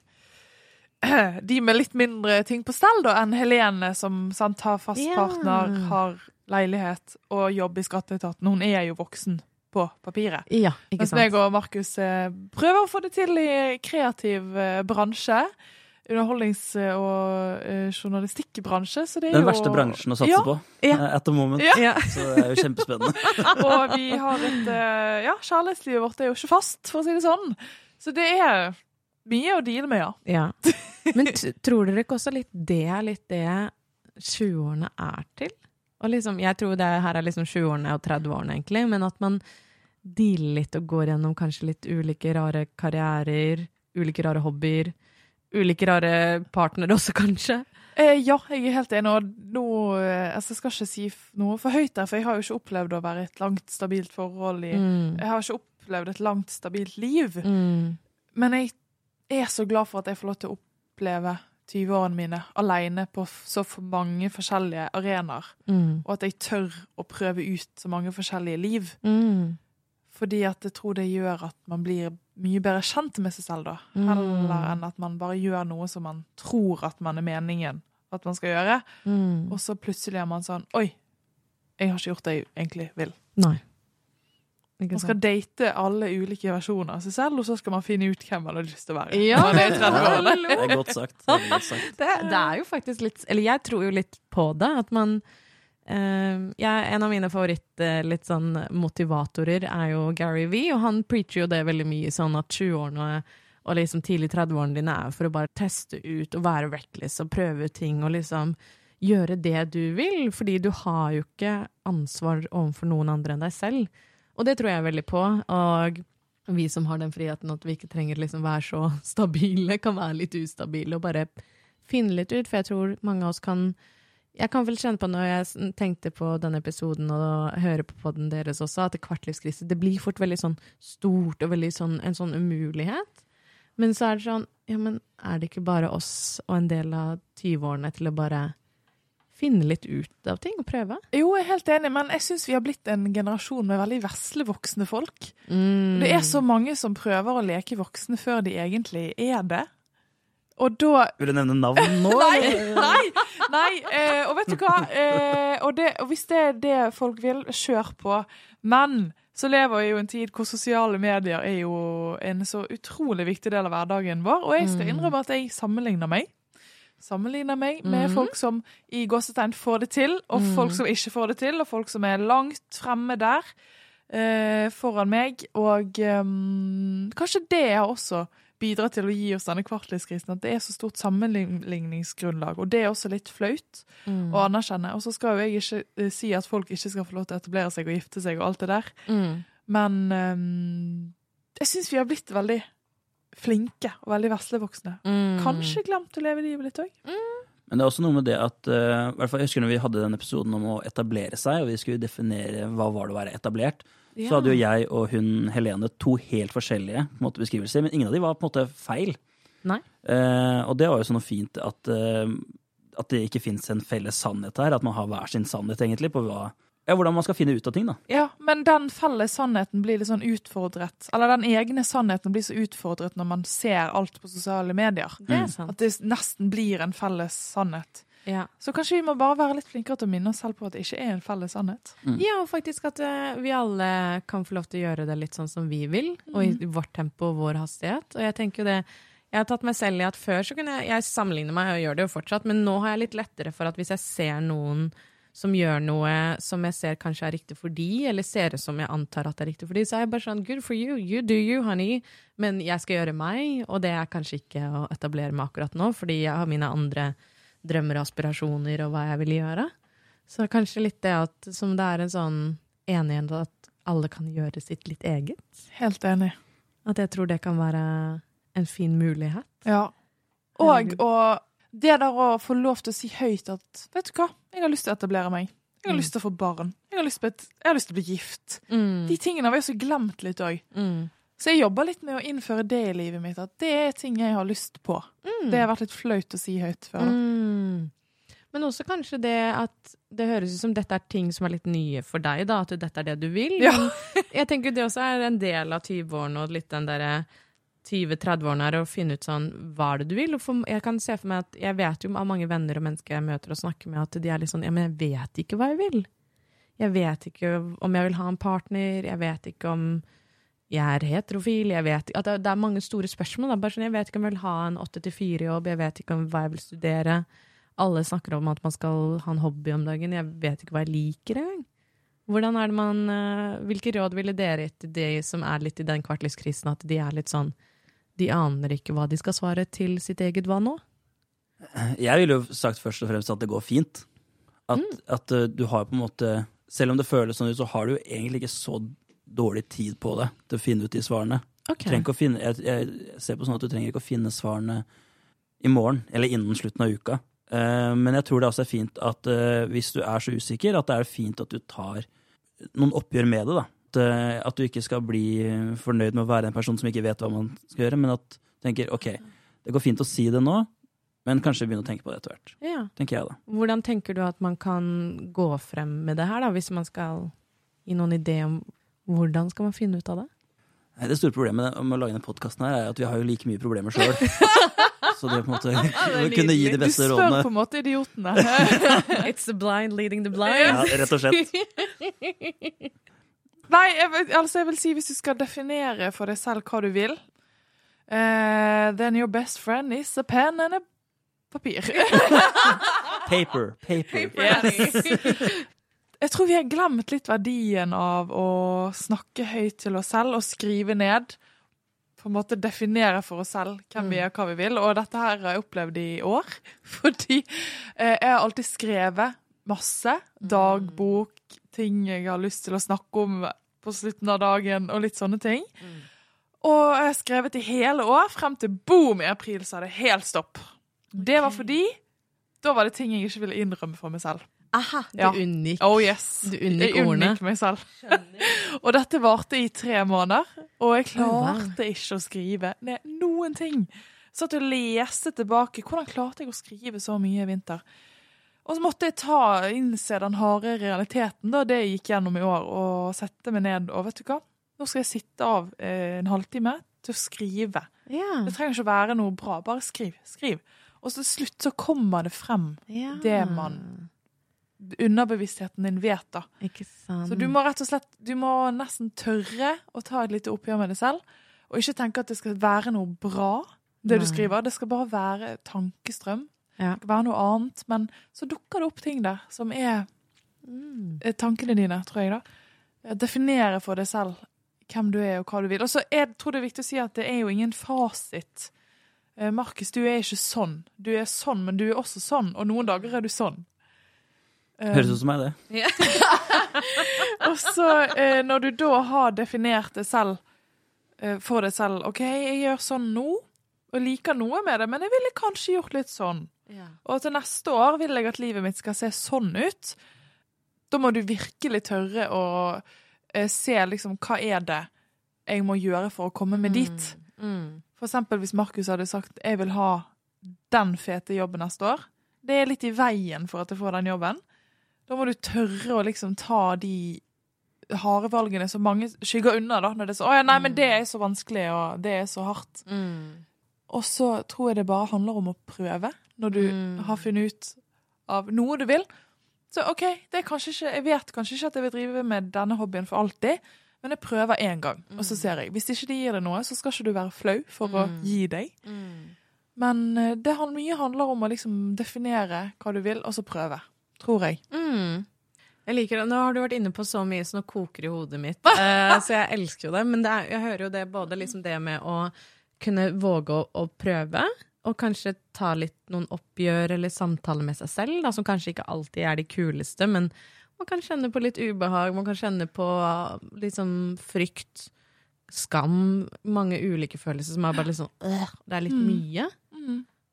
de med litt mindre ting på stell da, enn Helene, som sant, har fast Ja. partner, har leilighet og jobb i skatteetaten. Hun er jo voksen på papiret. Ja, ikke Mens meg og Markus eh, prøver å få det til i kreativ eh, bransje. Underholdnings- og eh, journalistikkbransje. Så det er Den jo verste bransjen å satse Ja. på Ja. eh, moment. Ja. Så det er jo kjempespennende. Og vi har et eh, Ja, kjærlighetslivet vårt er jo ikke fast, for å si det sånn. Så det er mye å deale med, ja. Ja. Men t tror dere ikke også litt det er litt det 20-årene er til? Og liksom, jeg tror det her er liksom 20-årene og 30-årene, egentlig, men at man dealer litt og går gjennom kanskje litt ulike rare karrierer, ulike rare hobbyer, ulike rare partnere også, kanskje. Eh, ja, jeg er helt enig. Og nå eh, altså, Jeg skal ikke si noe for høyt der, for jeg har jo ikke opplevd å være i et langt, stabilt forhold i Mm. Jeg har ikke opplevd et langt, stabilt liv. Mm. Men jeg er så glad for at jeg får lov til å oppleve 20-årene mine alene på så mange forskjellige arenaer. Mm. Og at jeg tør å prøve ut så mange forskjellige liv. Mm. Fordi at jeg tror det gjør at man blir mye bedre kjent med seg selv, da. Mm. Heller enn at man bare gjør noe som man tror at man er meningen at man skal gjøre. Mm. Og så plutselig er man sånn Oi, jeg har ikke gjort det jeg egentlig vil. Nei. Ikke Man skal sant? date alle ulike versjoner av seg selv, og så skal man finne ut hvem man har lyst til å være. Ja, det er 30 Det er godt sagt. Det er godt sagt. det, det er jo faktisk litt Eller jeg tror jo litt på det. At man eh, jeg, En av mine favoritt eh, sånn motivatorer er jo Gary V, og han preacher jo det veldig mye sånn at 20-årene og liksom tidlig 30-årene dine er for å bare teste ut og være reckless og prøve ting og liksom gjøre det du vil, fordi du har jo ikke ansvar overfor noen andre enn deg selv. Og det tror jeg veldig på. Og vi som har den friheten at vi ikke trenger liksom være så stabile, kan være litt ustabile og bare finne litt ut. For jeg tror mange av oss kan Jeg kan vel kjenne på når jeg tenkte på denne episoden og hører på podden deres også, at kvartlivskrise det blir fort veldig sånn stort og veldig sånn, en sånn umulighet. Men så er det sånn Ja, men er det ikke bare oss og en del av 20-årene til å bare finne litt ut av ting og prøve? Jo, jeg er helt enig, men jeg syns vi har blitt en generasjon med veldig veslevoksne folk. Mm. Det er så mange som prøver å leke voksne før de egentlig er det. Og da Vil du nevne navn nå? Nei! nei, nei eh, og vet du hva? Eh, og, det, og hvis det er det folk vil, kjør på. Men så lever vi jo en tid hvor sosiale medier er jo en så utrolig viktig del av hverdagen vår. Og jeg skal Mm. innrømme at jeg sammenligner meg. Sammenligner meg med mm. folk som i gåsetegn får det til, og Mm. folk som ikke får det til, og folk som er langt fremme der eh, foran meg. Og um, kanskje det har også bidratt til å gi oss denne kvartlivskrisen, at det er så stort sammenligningsgrunnlag. Og det er også litt flaut Mm. å anerkjenne. Og så skal jo jeg ikke eh, si at folk ikke skal få lov til å etablere seg og gifte seg og alt det der, Mm. men um, jeg syns vi har blitt veldig flinke og veldig veslevoksne. Mm. Kanskje glemt å leve livet litt òg. Men det er også noe med det at uh, i hvert fall Jeg husker når vi hadde den episoden om å etablere seg, og vi skulle definere hva var det å være etablert, så hadde jo jeg og hun Helene to helt forskjellige måte, beskrivelser, men ingen av de var på en måte feil. Nei. Eh, og det var jo sånn fint at, eh, at det ikke fins en felles sannhet her, at man har hver sin sannhet, egentlig, på hva ja, hvordan man skal finne ut av ting, da. Ja, men den felles sannheten blir litt sånn utfordret. Eller den egne sannheten blir så utfordret når man ser alt på sosiale medier. Det er sant. At det nesten blir en felles sannhet. Ja. Så kanskje vi må bare være litt flinkere til å minne oss selv på at det ikke er en felles sannhet. Ja, og faktisk at eh, vi alle kan få lov til å gjøre det litt sånn som vi vil, og i vårt tempo og vår hastighet. Og jeg tenker jo det Jeg har tatt meg selv i at før så kunne jeg Jeg sammenligne meg, og gjør det jo fortsatt, men nå har jeg litt lettere for at hvis jeg ser noen som gjør noe som jeg ser kanskje er riktig for de, eller ser ut som jeg antar at det er riktig for de, så er jeg bare sånn Good for you, you do you, honey. Men jeg skal gjøre meg, og det er kanskje ikke å etablere meg akkurat nå, fordi jeg har mine andre drømmer og aspirasjoner og hva jeg vil gjøre. Så kanskje litt det at som det er en sånn enighet at alle kan gjøre sitt litt eget. Helt enig. At jeg tror det kan være en fin mulighet. Ja. Og og det der å få lov til å si høyt at Vet du hva, jeg har lyst til å etablere meg. Jeg har Mm. lyst til å få barn. Jeg har lyst til, å bli- lyst til å bli gift. Mm. De tingene har vi også glemt litt òg. Mm. Så jeg jobber litt med å innføre det i livet mitt. At det er ting jeg har lyst på. Det har vært litt flaut å si høyt før. Mm. Men også kanskje det at det høres ut som dette er ting som er litt nye for deg, da, at dette er det du vil. Ja. Jeg tenker det også er en del av 20-årene og litt den derre 20-30-årene er å finne ut sånn hva er det du vil. For, jeg kan se for meg at jeg vet jo av mange venner og mennesker jeg møter og snakker med, at de er litt sånn ja, men jeg vet ikke hva jeg vil. Jeg vet ikke om jeg vil ha en partner, jeg vet ikke om jeg er heterofil, jeg vet at det, det er mange store spørsmål. Da. Bare sånn, jeg vet ikke om jeg vil ha en 8-4-jobb, jeg vet ikke om hva jeg vil studere. Alle snakker om at man skal ha en hobby om dagen, jeg vet ikke hva jeg liker engang. Hvordan er det man, eh, Hvilke råd ville dere gitt til de som er litt i den kvartlivskrisen, at de er litt sånn De aner ikke hva de skal svare til sitt eget hva nå? Jeg ville jo sagt først og fremst at det går fint. At, at uh, du har på en måte Selv om det føles sånn ut, så har du jo egentlig ikke så dårlig tid på det til å finne ut de svarene. Okay. Finne, jeg, jeg ser på sånn at du trenger ikke å finne svarene i morgen eller innen slutten av uka. Uh, men jeg tror det også er fint at uh, hvis du er så usikker, at det er fint at du tar noen oppgjør med det. da. At, uh, at du ikke skal bli fornøyd med å være en person som ikke vet hva man skal gjøre, men at du tenker ok, det går fint å si det nå, men kanskje begynne å tenke på det etter hvert. Ja. tenker jeg da. Hvordan tenker du at man kan gå frem med det her, da, hvis man skal gi noen idé om hvordan skal man finne ut av det? Det store problemet med å lage denne podkasten her er at vi har jo like mye problemer sjøl. Så det på en måte å kunne gi de beste rådene Du spør rådene på en måte idiotene. It's the blind leading the blind. ja, Rett og slett. Nei, jeg, altså jeg vil si hvis du skal definere for deg selv hva du vil uh, Then your best friend is a pen and a papir. Paper. Paper. Jeg tror vi har glemt litt verdien av å snakke høyt til oss selv og skrive ned. På en måte definere for oss selv hvem vi er, hva vi vil. Og dette her har jeg opplevd i år. Fordi eh, jeg har alltid skrevet masse. Dagbok, ting jeg har lyst til å snakke om på slutten av dagen, og litt sånne ting. Og jeg har skrevet i hele år, frem til boom i april, så er det helt stopp. Det var fordi da var det ting jeg ikke ville innrømme for meg selv. Aha, du Ja. unngikk. Oh yes. Du unngikk jeg ordene. unngikk meg selv. og dette varte i tre måneder, og jeg klarte ikke å skrive ned noen ting. Satt og leste tilbake. Hvordan klarte jeg å skrive så mye i vinter? Og så måtte jeg ta, innse den harde realiteten, da, det jeg gikk gjennom i år, og sette meg ned. Og vet du hva? Nå skal jeg sitte av eh, en halvtime til å skrive. Yeah. Det trenger ikke å være noe bra. Bare skriv. Skriv. Og til slutt så kommer det frem, yeah. det man- underbevisstheten din vet, da. Ikke sant. Så du må rett og slett Du må nesten tørre å ta et lite oppgjør med det selv. Og ikke tenke at det skal være noe bra, det du skriver. Det skal bare være tankestrøm. Ja. Det skal være noe annet. Men så dukker det opp ting der som er Mm. eh, tankene dine, tror jeg, da. Definere for deg selv hvem du er, og hva du vil. Og så tror jeg det er viktig å si at det er jo ingen fasit. Eh, Markus, du er ikke sånn. Du er sånn, men du er også sånn. Og noen dager er du sånn. Eh, Høres ut som meg, det. og så, eh, når du da har definert det selv, eh, for deg selv OK, jeg gjør sånn nå, og liker noe med det, men jeg ville kanskje gjort litt sånn. Ja. Og til neste år vil jeg at livet mitt skal se sånn ut. Da må du virkelig tørre å eh, se liksom hva er det jeg må gjøre for å komme meg dit. Mm. For eksempel hvis Markus hadde sagt jeg vil ha den fete jobben neste år. Det er litt i veien for at jeg får den jobben. Da må du tørre å liksom ta de harde valgene som mange skygger unna, da. Når det er så, å ja, nei, men det er så vanskelig, og det er så hardt. Mm. Og så tror jeg det bare handler om å prøve. Når du Mm. har funnet ut av noe du vil. Så OK, ikke, jeg vet kanskje ikke at jeg vil drive med denne hobbyen for alltid, men jeg prøver én gang, og så ser jeg. Hvis ikke det gir deg noe, så skal ikke du være flau for å Mm. gi deg. Mm. Men eh, det mye handler om å liksom definere hva du vil, og så prøve. Tror jeg. Mm. Jeg liker det. Nå har du vært inne på så mye, så nå koker det i hodet mitt. Eh, så jeg elsker jo det. Men det er, jeg hører jo det både liksom det med å kunne våge å, å prøve, og kanskje ta litt noen oppgjør eller samtaler med seg selv, da, som kanskje ikke alltid er de kuleste, men man kan kjenne på litt ubehag, man kan kjenne på liksom frykt, skam, mange ulike følelser som er bare litt sånn øh, Det er litt Mm. mye.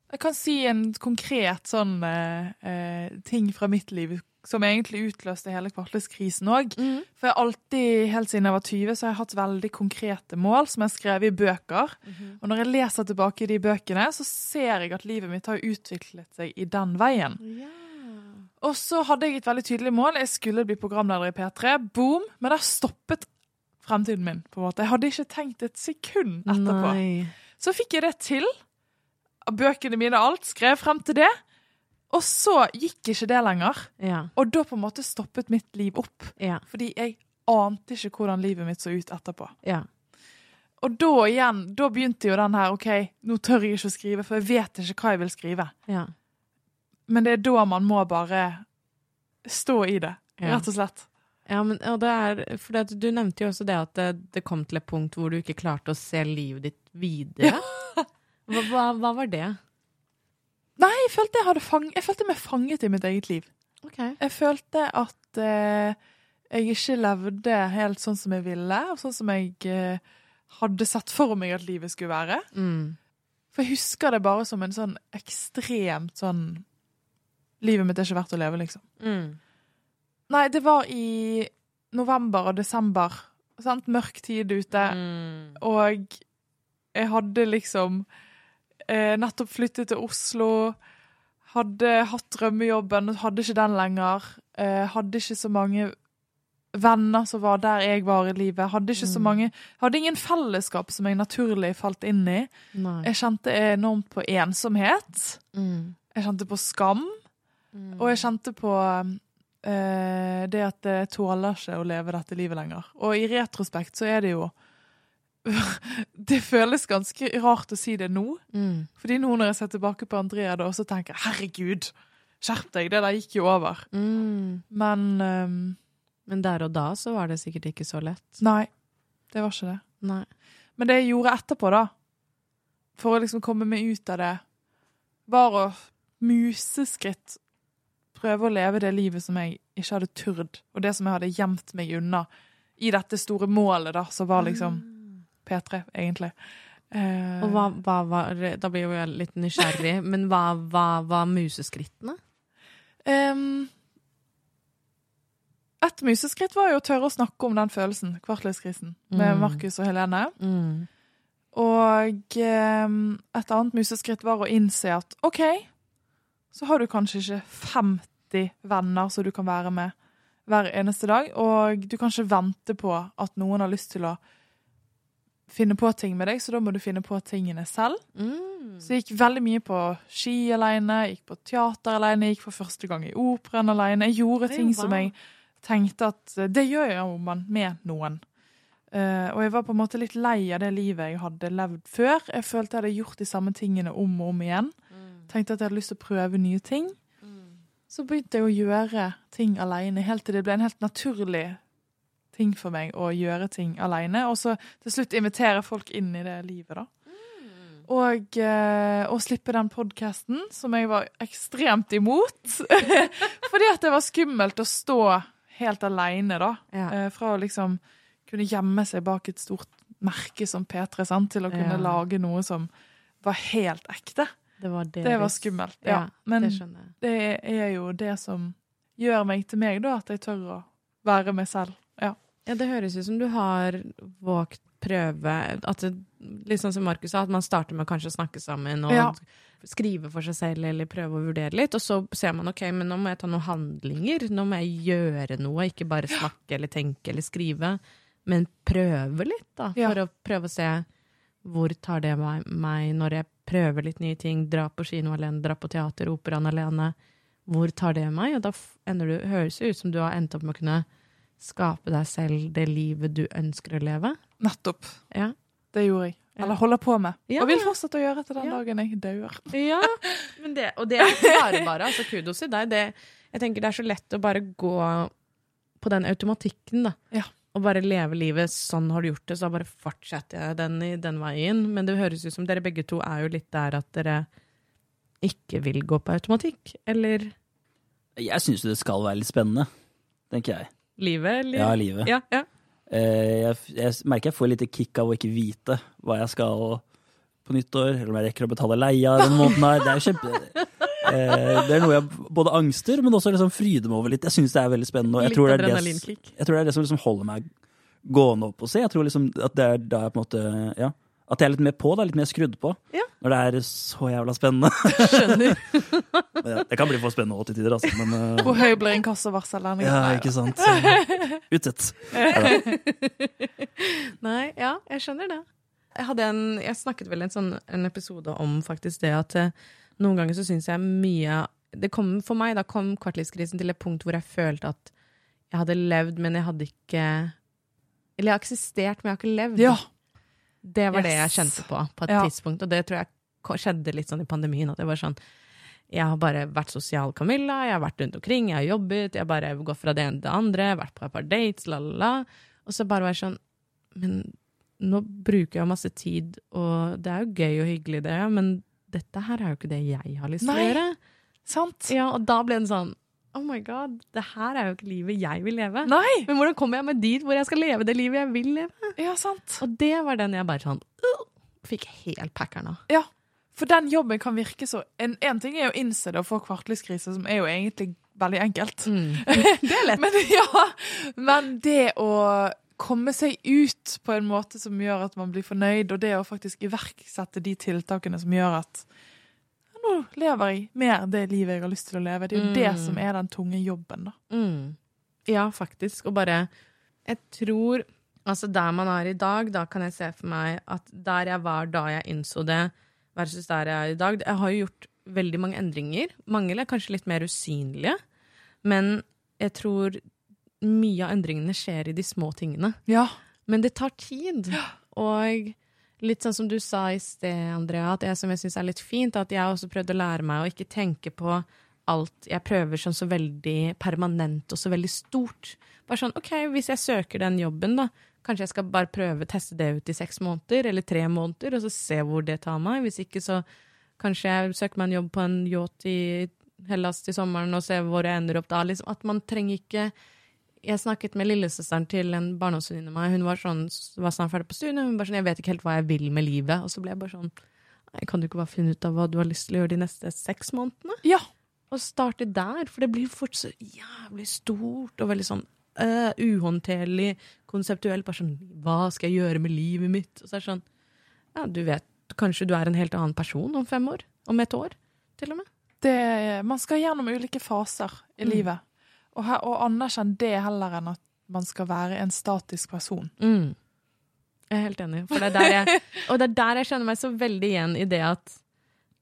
Jeg kan si en konkret sånn eh, eh, ting fra mitt liv som egentlig utløste hele kvartlivskrisen òg. Mm. For jeg har alltid, helt siden jeg var 20, så har jeg hatt veldig konkrete mål som jeg har skrevet i bøker. Mhm. Og når jeg leser tilbake i de bøkene, så ser jeg at livet mitt har utviklet seg i den veien. Yeah. Og så hadde jeg et veldig tydelig mål. Jeg skulle bli programleder i P3. Boom! Men der stoppet fremtiden min. på en måte. Jeg hadde ikke tenkt et sekund etterpå. Nei. Så fikk jeg det til. Bøkene mine og alt. Skrev frem til det. Og så gikk ikke det lenger. Ja. Og da på en måte stoppet mitt liv opp. Ja. Fordi jeg ante ikke hvordan livet mitt så ut etterpå. Ja. Og da igjen, da begynte jo den her OK, nå tør jeg ikke å skrive, for jeg vet ikke hva jeg vil skrive. ja. Men det er da man må bare stå i det, Ja. rett og slett. Ja, men og det er, for det, du nevnte jo også det at det, det kom til et punkt hvor du ikke klarte å se livet ditt videre. Hva, hva, hva var det? Nei, jeg følte jeg, fang jeg følte meg fanget i mitt eget liv. Jeg følte at eh, jeg ikke levde helt sånn som jeg ville, og sånn som jeg eh, hadde sett for meg at livet skulle være. Mm. For jeg husker det bare som en sånn ekstremt sånn Livet mitt er ikke verdt å leve, liksom. Mm. Nei, det var i november og desember. Sant? Mørk tid ute. Mm. Og jeg hadde liksom eh, nettopp flyttet til Oslo. Hadde hatt drømmejobben, hadde ikke den lenger. Eh, hadde ikke så mange venner som var der jeg var i livet. Hadde ikke så Mm. mange Hadde ingen fellesskap som jeg naturlig falt inn i. Nei. Jeg kjente enormt på ensomhet. Mm. Jeg kjente på skam. Mm. Og jeg kjente på eh, det at jeg tåler ikke å leve dette livet lenger. Og i retrospekt så er det jo Det føles ganske rart å si det nå. Mm. Fordi nå når jeg ser tilbake på Andrea, da, så tenker jeg herregud, skjerp deg, det der gikk jo over. Mm. Men um, Men der og da så var det sikkert ikke så lett. nei, det var ikke det. Nei. Men det jeg gjorde etterpå, da, for å liksom komme meg ut av det, var å museskritt prøve å leve det livet som jeg ikke hadde turd, og det som jeg hadde gjemt meg unna i dette store målet, da, som var liksom P3, egentlig. Uh, Og hva, hva var Da blir jo jeg litt nysgjerrig, men hva hva var museskrittene? Um, et museskritt var jo å tørre å snakke om den følelsen, kvartlivskrisen, med Mm. Markus og Helene. Mm. Og um, et annet museskritt var å innse at OK, så har du kanskje ikke 50 venner som du kan være med hver eneste dag, og du kan ikke vente på at noen har lyst til å finne på ting med deg, så da må du finne på tingene selv. Mm. Så jeg gikk veldig mye på ski alene, gikk på teater alene, gikk for første gang i operaen alene. Jeg gjorde ting som jeg tenkte at eh, det gjør jo man med noen. Uh, og jeg var på en måte litt lei av det livet jeg hadde levd før. Jeg følte jeg hadde gjort de samme tingene om og om igjen. Tenkte at jeg hadde lyst til å prøve nye ting. Så begynte jeg å gjøre ting alene, helt til det ble en helt naturlig ting for meg å gjøre ting alene. Og så til slutt invitere folk inn i det livet, da. Og eh, å slippe den podkasten, som jeg var ekstremt imot. Fordi at det var skummelt å stå helt aleine, da. Ja. Eh, fra å liksom kunne gjemme seg bak et stort merke som P3, sant? til å kunne Ja. lage noe som var helt ekte. Det var det. Det var skummelt. Ja. Men det det er jo det som gjør meg til meg, da. At jeg tør å være meg selv. Ja. Ja, det høres ut som du har våget prøve at det, Litt sånn som Markus sa, at man starter med kanskje å snakke sammen og Ja. skrive for seg selv eller prøve å vurdere litt. Og så ser man ok, men nå må jeg ta noen handlinger. Nå må jeg gjøre noe, ikke bare snakke eller tenke eller skrive. Men prøve litt, da. Ja. For å prøve å se hvor tar det meg når jeg prøver litt nye ting. Dra på kino alene, dra på teater, operaen alene. Hvor tar det meg? Og da ender du, høres det ut som du har endt opp med å kunne skape deg selv det livet du ønsker å leve. Nettopp. Ja. Det gjorde jeg. Eller holder på med. Ja, og vil fortsette å gjøre etter den Ja. dagen jeg dør. Ja, men det, og det er bare bare, altså kudos til deg. Det, jeg tenker det er så lett å bare gå på den automatikken, da. Ja. Og bare leve livet sånn har du gjort det, så da bare fortsetter jeg den den veien. Men det høres ut som dere begge to er jo litt der at dere ikke vil gå på automatikk. Eller Jeg syns jo det skal være litt spennende, tenker jeg. Livet, eller? Ja, livet. Ja, ja. Eh, jeg, jeg merker jeg får litt kick av å ikke vite hva jeg skal på nyttår, eller om jeg rekker å betale leia den måneden her. Det er jo kjempe... Eh, det er noe jeg både angster, men også liksom fryder meg over litt. Jeg syns det er veldig spennende. Jeg, tror det er det, jeg tror det er det som liksom holder meg gående opp og se. Jeg tror liksom at det er da jeg på en måte Ja. At jeg er litt mer på, da, litt mer skrudd på. Ja. Når det er så jævla spennende. Skjønner. Ja, det kan bli for spennende også til tider, altså. Men uh, Hvor høy blir inkassovarsel ja, ikke sant. Utsett. Nei, ja, jeg skjønner det. Jeg, en, jeg snakket vel en sånn en episode om faktisk det at eh, noen ganger så syns jeg mye det kom, For meg da kom kvartlivskrisen til et punkt hvor jeg følte at jeg hadde levd, men jeg hadde ikke Eller jeg har eksistert, men jeg har ikke levd. Ja. Det var det jeg kjente på på et Ja. tidspunkt, og det tror jeg skjedde litt sånn i pandemien. At det var sånn Jeg har bare vært sosial Camilla, jeg har vært rundt omkring, jeg har jobbet, jeg har bare gått fra det ene til det andre, vært på et par dates, la, la, la. Og så bare var jeg sånn Men nå bruker jeg masse tid, og det er jo gøy og hyggelig, det, men dette her er jo ikke det jeg har lyst til å gjøre. Sant? Ja, og da ble den sånn Oh my god, det her er jo ikke livet jeg vil leve. Nei! Men hvordan kommer jeg meg dit hvor jeg skal leve det livet jeg vil leve? Ja, sant. Og det var den jeg bare sånn uh, Fikk helt packeren av. Ja. For den jobben kan virke så En, en ting er å innse det og få kvartlivskrise, som er jo egentlig veldig enkelt. Det er lett. Men, ja, men det å komme seg ut på en måte som gjør at man blir fornøyd, og det å faktisk iverksette de tiltakene som gjør at ja, nå lever jeg mer det livet jeg har lyst til å leve. Det er jo det Mm. som er den tunge jobben, da. Mm. Ja, faktisk. Og bare Jeg tror Altså, der man er i dag, da kan jeg se for meg at der jeg var da jeg innså det, versus der jeg er i dag Jeg har jo gjort veldig mange endringer. Mange er kanskje litt mer usynlige. Men jeg tror mye av endringene skjer i de små tingene. Ja. Men det tar tid. Og litt sånn som du sa i sted, Andrea, at det som jeg syns er litt fint, at jeg også prøvde å lære meg å ikke tenke på alt jeg prøver sånn så veldig permanent og så veldig stort. Bare sånn, ok, hvis jeg søker den jobben, da, kanskje jeg skal bare prøve å teste det ut i seks måneder, eller tre måneder, og så se hvor det tar meg. Hvis ikke, så kanskje jeg søker meg en jobb på en yacht i Hellas til sommeren, og ser hvor jeg ender opp da. Liksom, at man trenger ikke jeg snakket med lillesøsteren til en barndomsvenninne av meg. Hun var sånn, var snart ferdig på studiet. Hun var sånn, jeg vet ikke helt hva jeg vil med livet. Og så ble jeg bare sånn Kan du ikke bare finne ut av hva du har lyst til å gjøre de neste seks månedene? Ja. Og starte der, for det blir fort så jævlig stort og veldig sånn uh, uhåndterlig, konseptuelt. Bare sånn Hva skal jeg gjøre med livet mitt? Og så er det sånn Ja, du vet kanskje du er en helt annen person om fem år? Om et år, til og med? Det, man skal gjennom ulike faser i Mm. livet. Og, her, og anerkjenne det heller enn at man skal være en statisk person. Mm. Jeg er helt enig. Det er jeg, og det er der jeg kjenner meg så veldig igjen i det at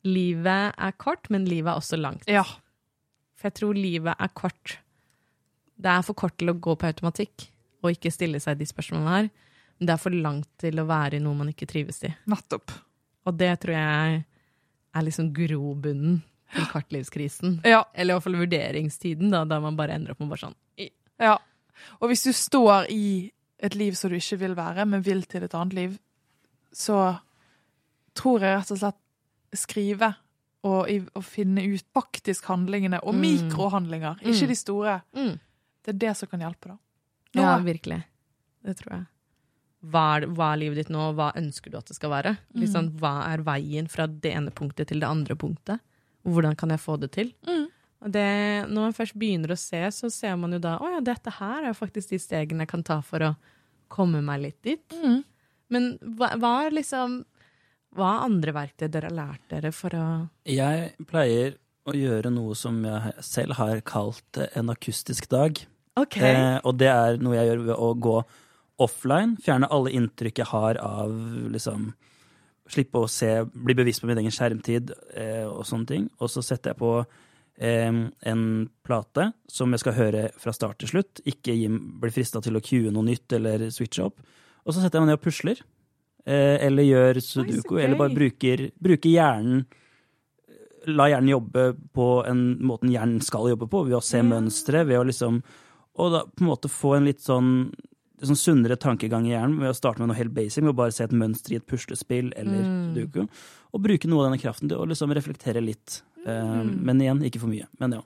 livet er kort, men livet er også langt. Ja. For jeg tror livet er kort. Det er for kort til å gå på automatikk og ikke stille seg de spørsmålene her. Men det er for langt til å være i noe man ikke trives i. Nettopp. Og det tror jeg er liksom grobunnen til kvartlivskrisen. Ja. Eller i hvert fall vurderingstiden, da, da man bare ender opp med bare sånn Ja. Og hvis du står i et liv som du ikke vil være, men vil til et annet liv, så tror jeg rett og slett skrive og, og finne ut faktisk handlingene, og Mm. mikrohandlinger, ikke Mm. de store. mm. Det er det som kan hjelpe, da. Ja, virkelig. Det tror jeg. Hva er, hva er livet ditt nå, og hva ønsker du at det skal være? Liksom, hva er veien fra det ene punktet til det andre punktet? Hvordan kan jeg få det til? Mm. Det, når man først begynner å se, så ser man jo da å ja, dette her er faktisk de stegene jeg kan ta for å komme meg litt dit. Mm. Men hva, hva er liksom Hva er andre verktøy dere har lært dere for å Jeg pleier å gjøre noe som jeg selv har kalt en akustisk dag. Ok. Eh, og det er noe jeg gjør ved å gå offline. Fjerne alle inntrykk jeg har av liksom Slippe å se, bli bevisst på min egen skjermtid eh, og sånne ting. Og så setter jeg på eh, en plate som jeg skal høre fra start til slutt. Ikke bli frista til å cue noe nytt eller switche opp. Og så setter jeg meg ned og pusler. Eh, eller gjør sudoku, gøy. eller bare bruker, bruker hjernen La hjernen jobbe på en måten hjernen skal jobbe på, ved å se mønstre, ved å liksom Og da på en måte få en litt sånn, sånn sunnere tankegang i hjernen ved å starte med noe helt basic, med å bare se et mønster i et puslespill eller sudoku. Og bruke noe av denne kraften til å liksom reflektere litt. Eh, men igjen, ikke for mye. Men ja.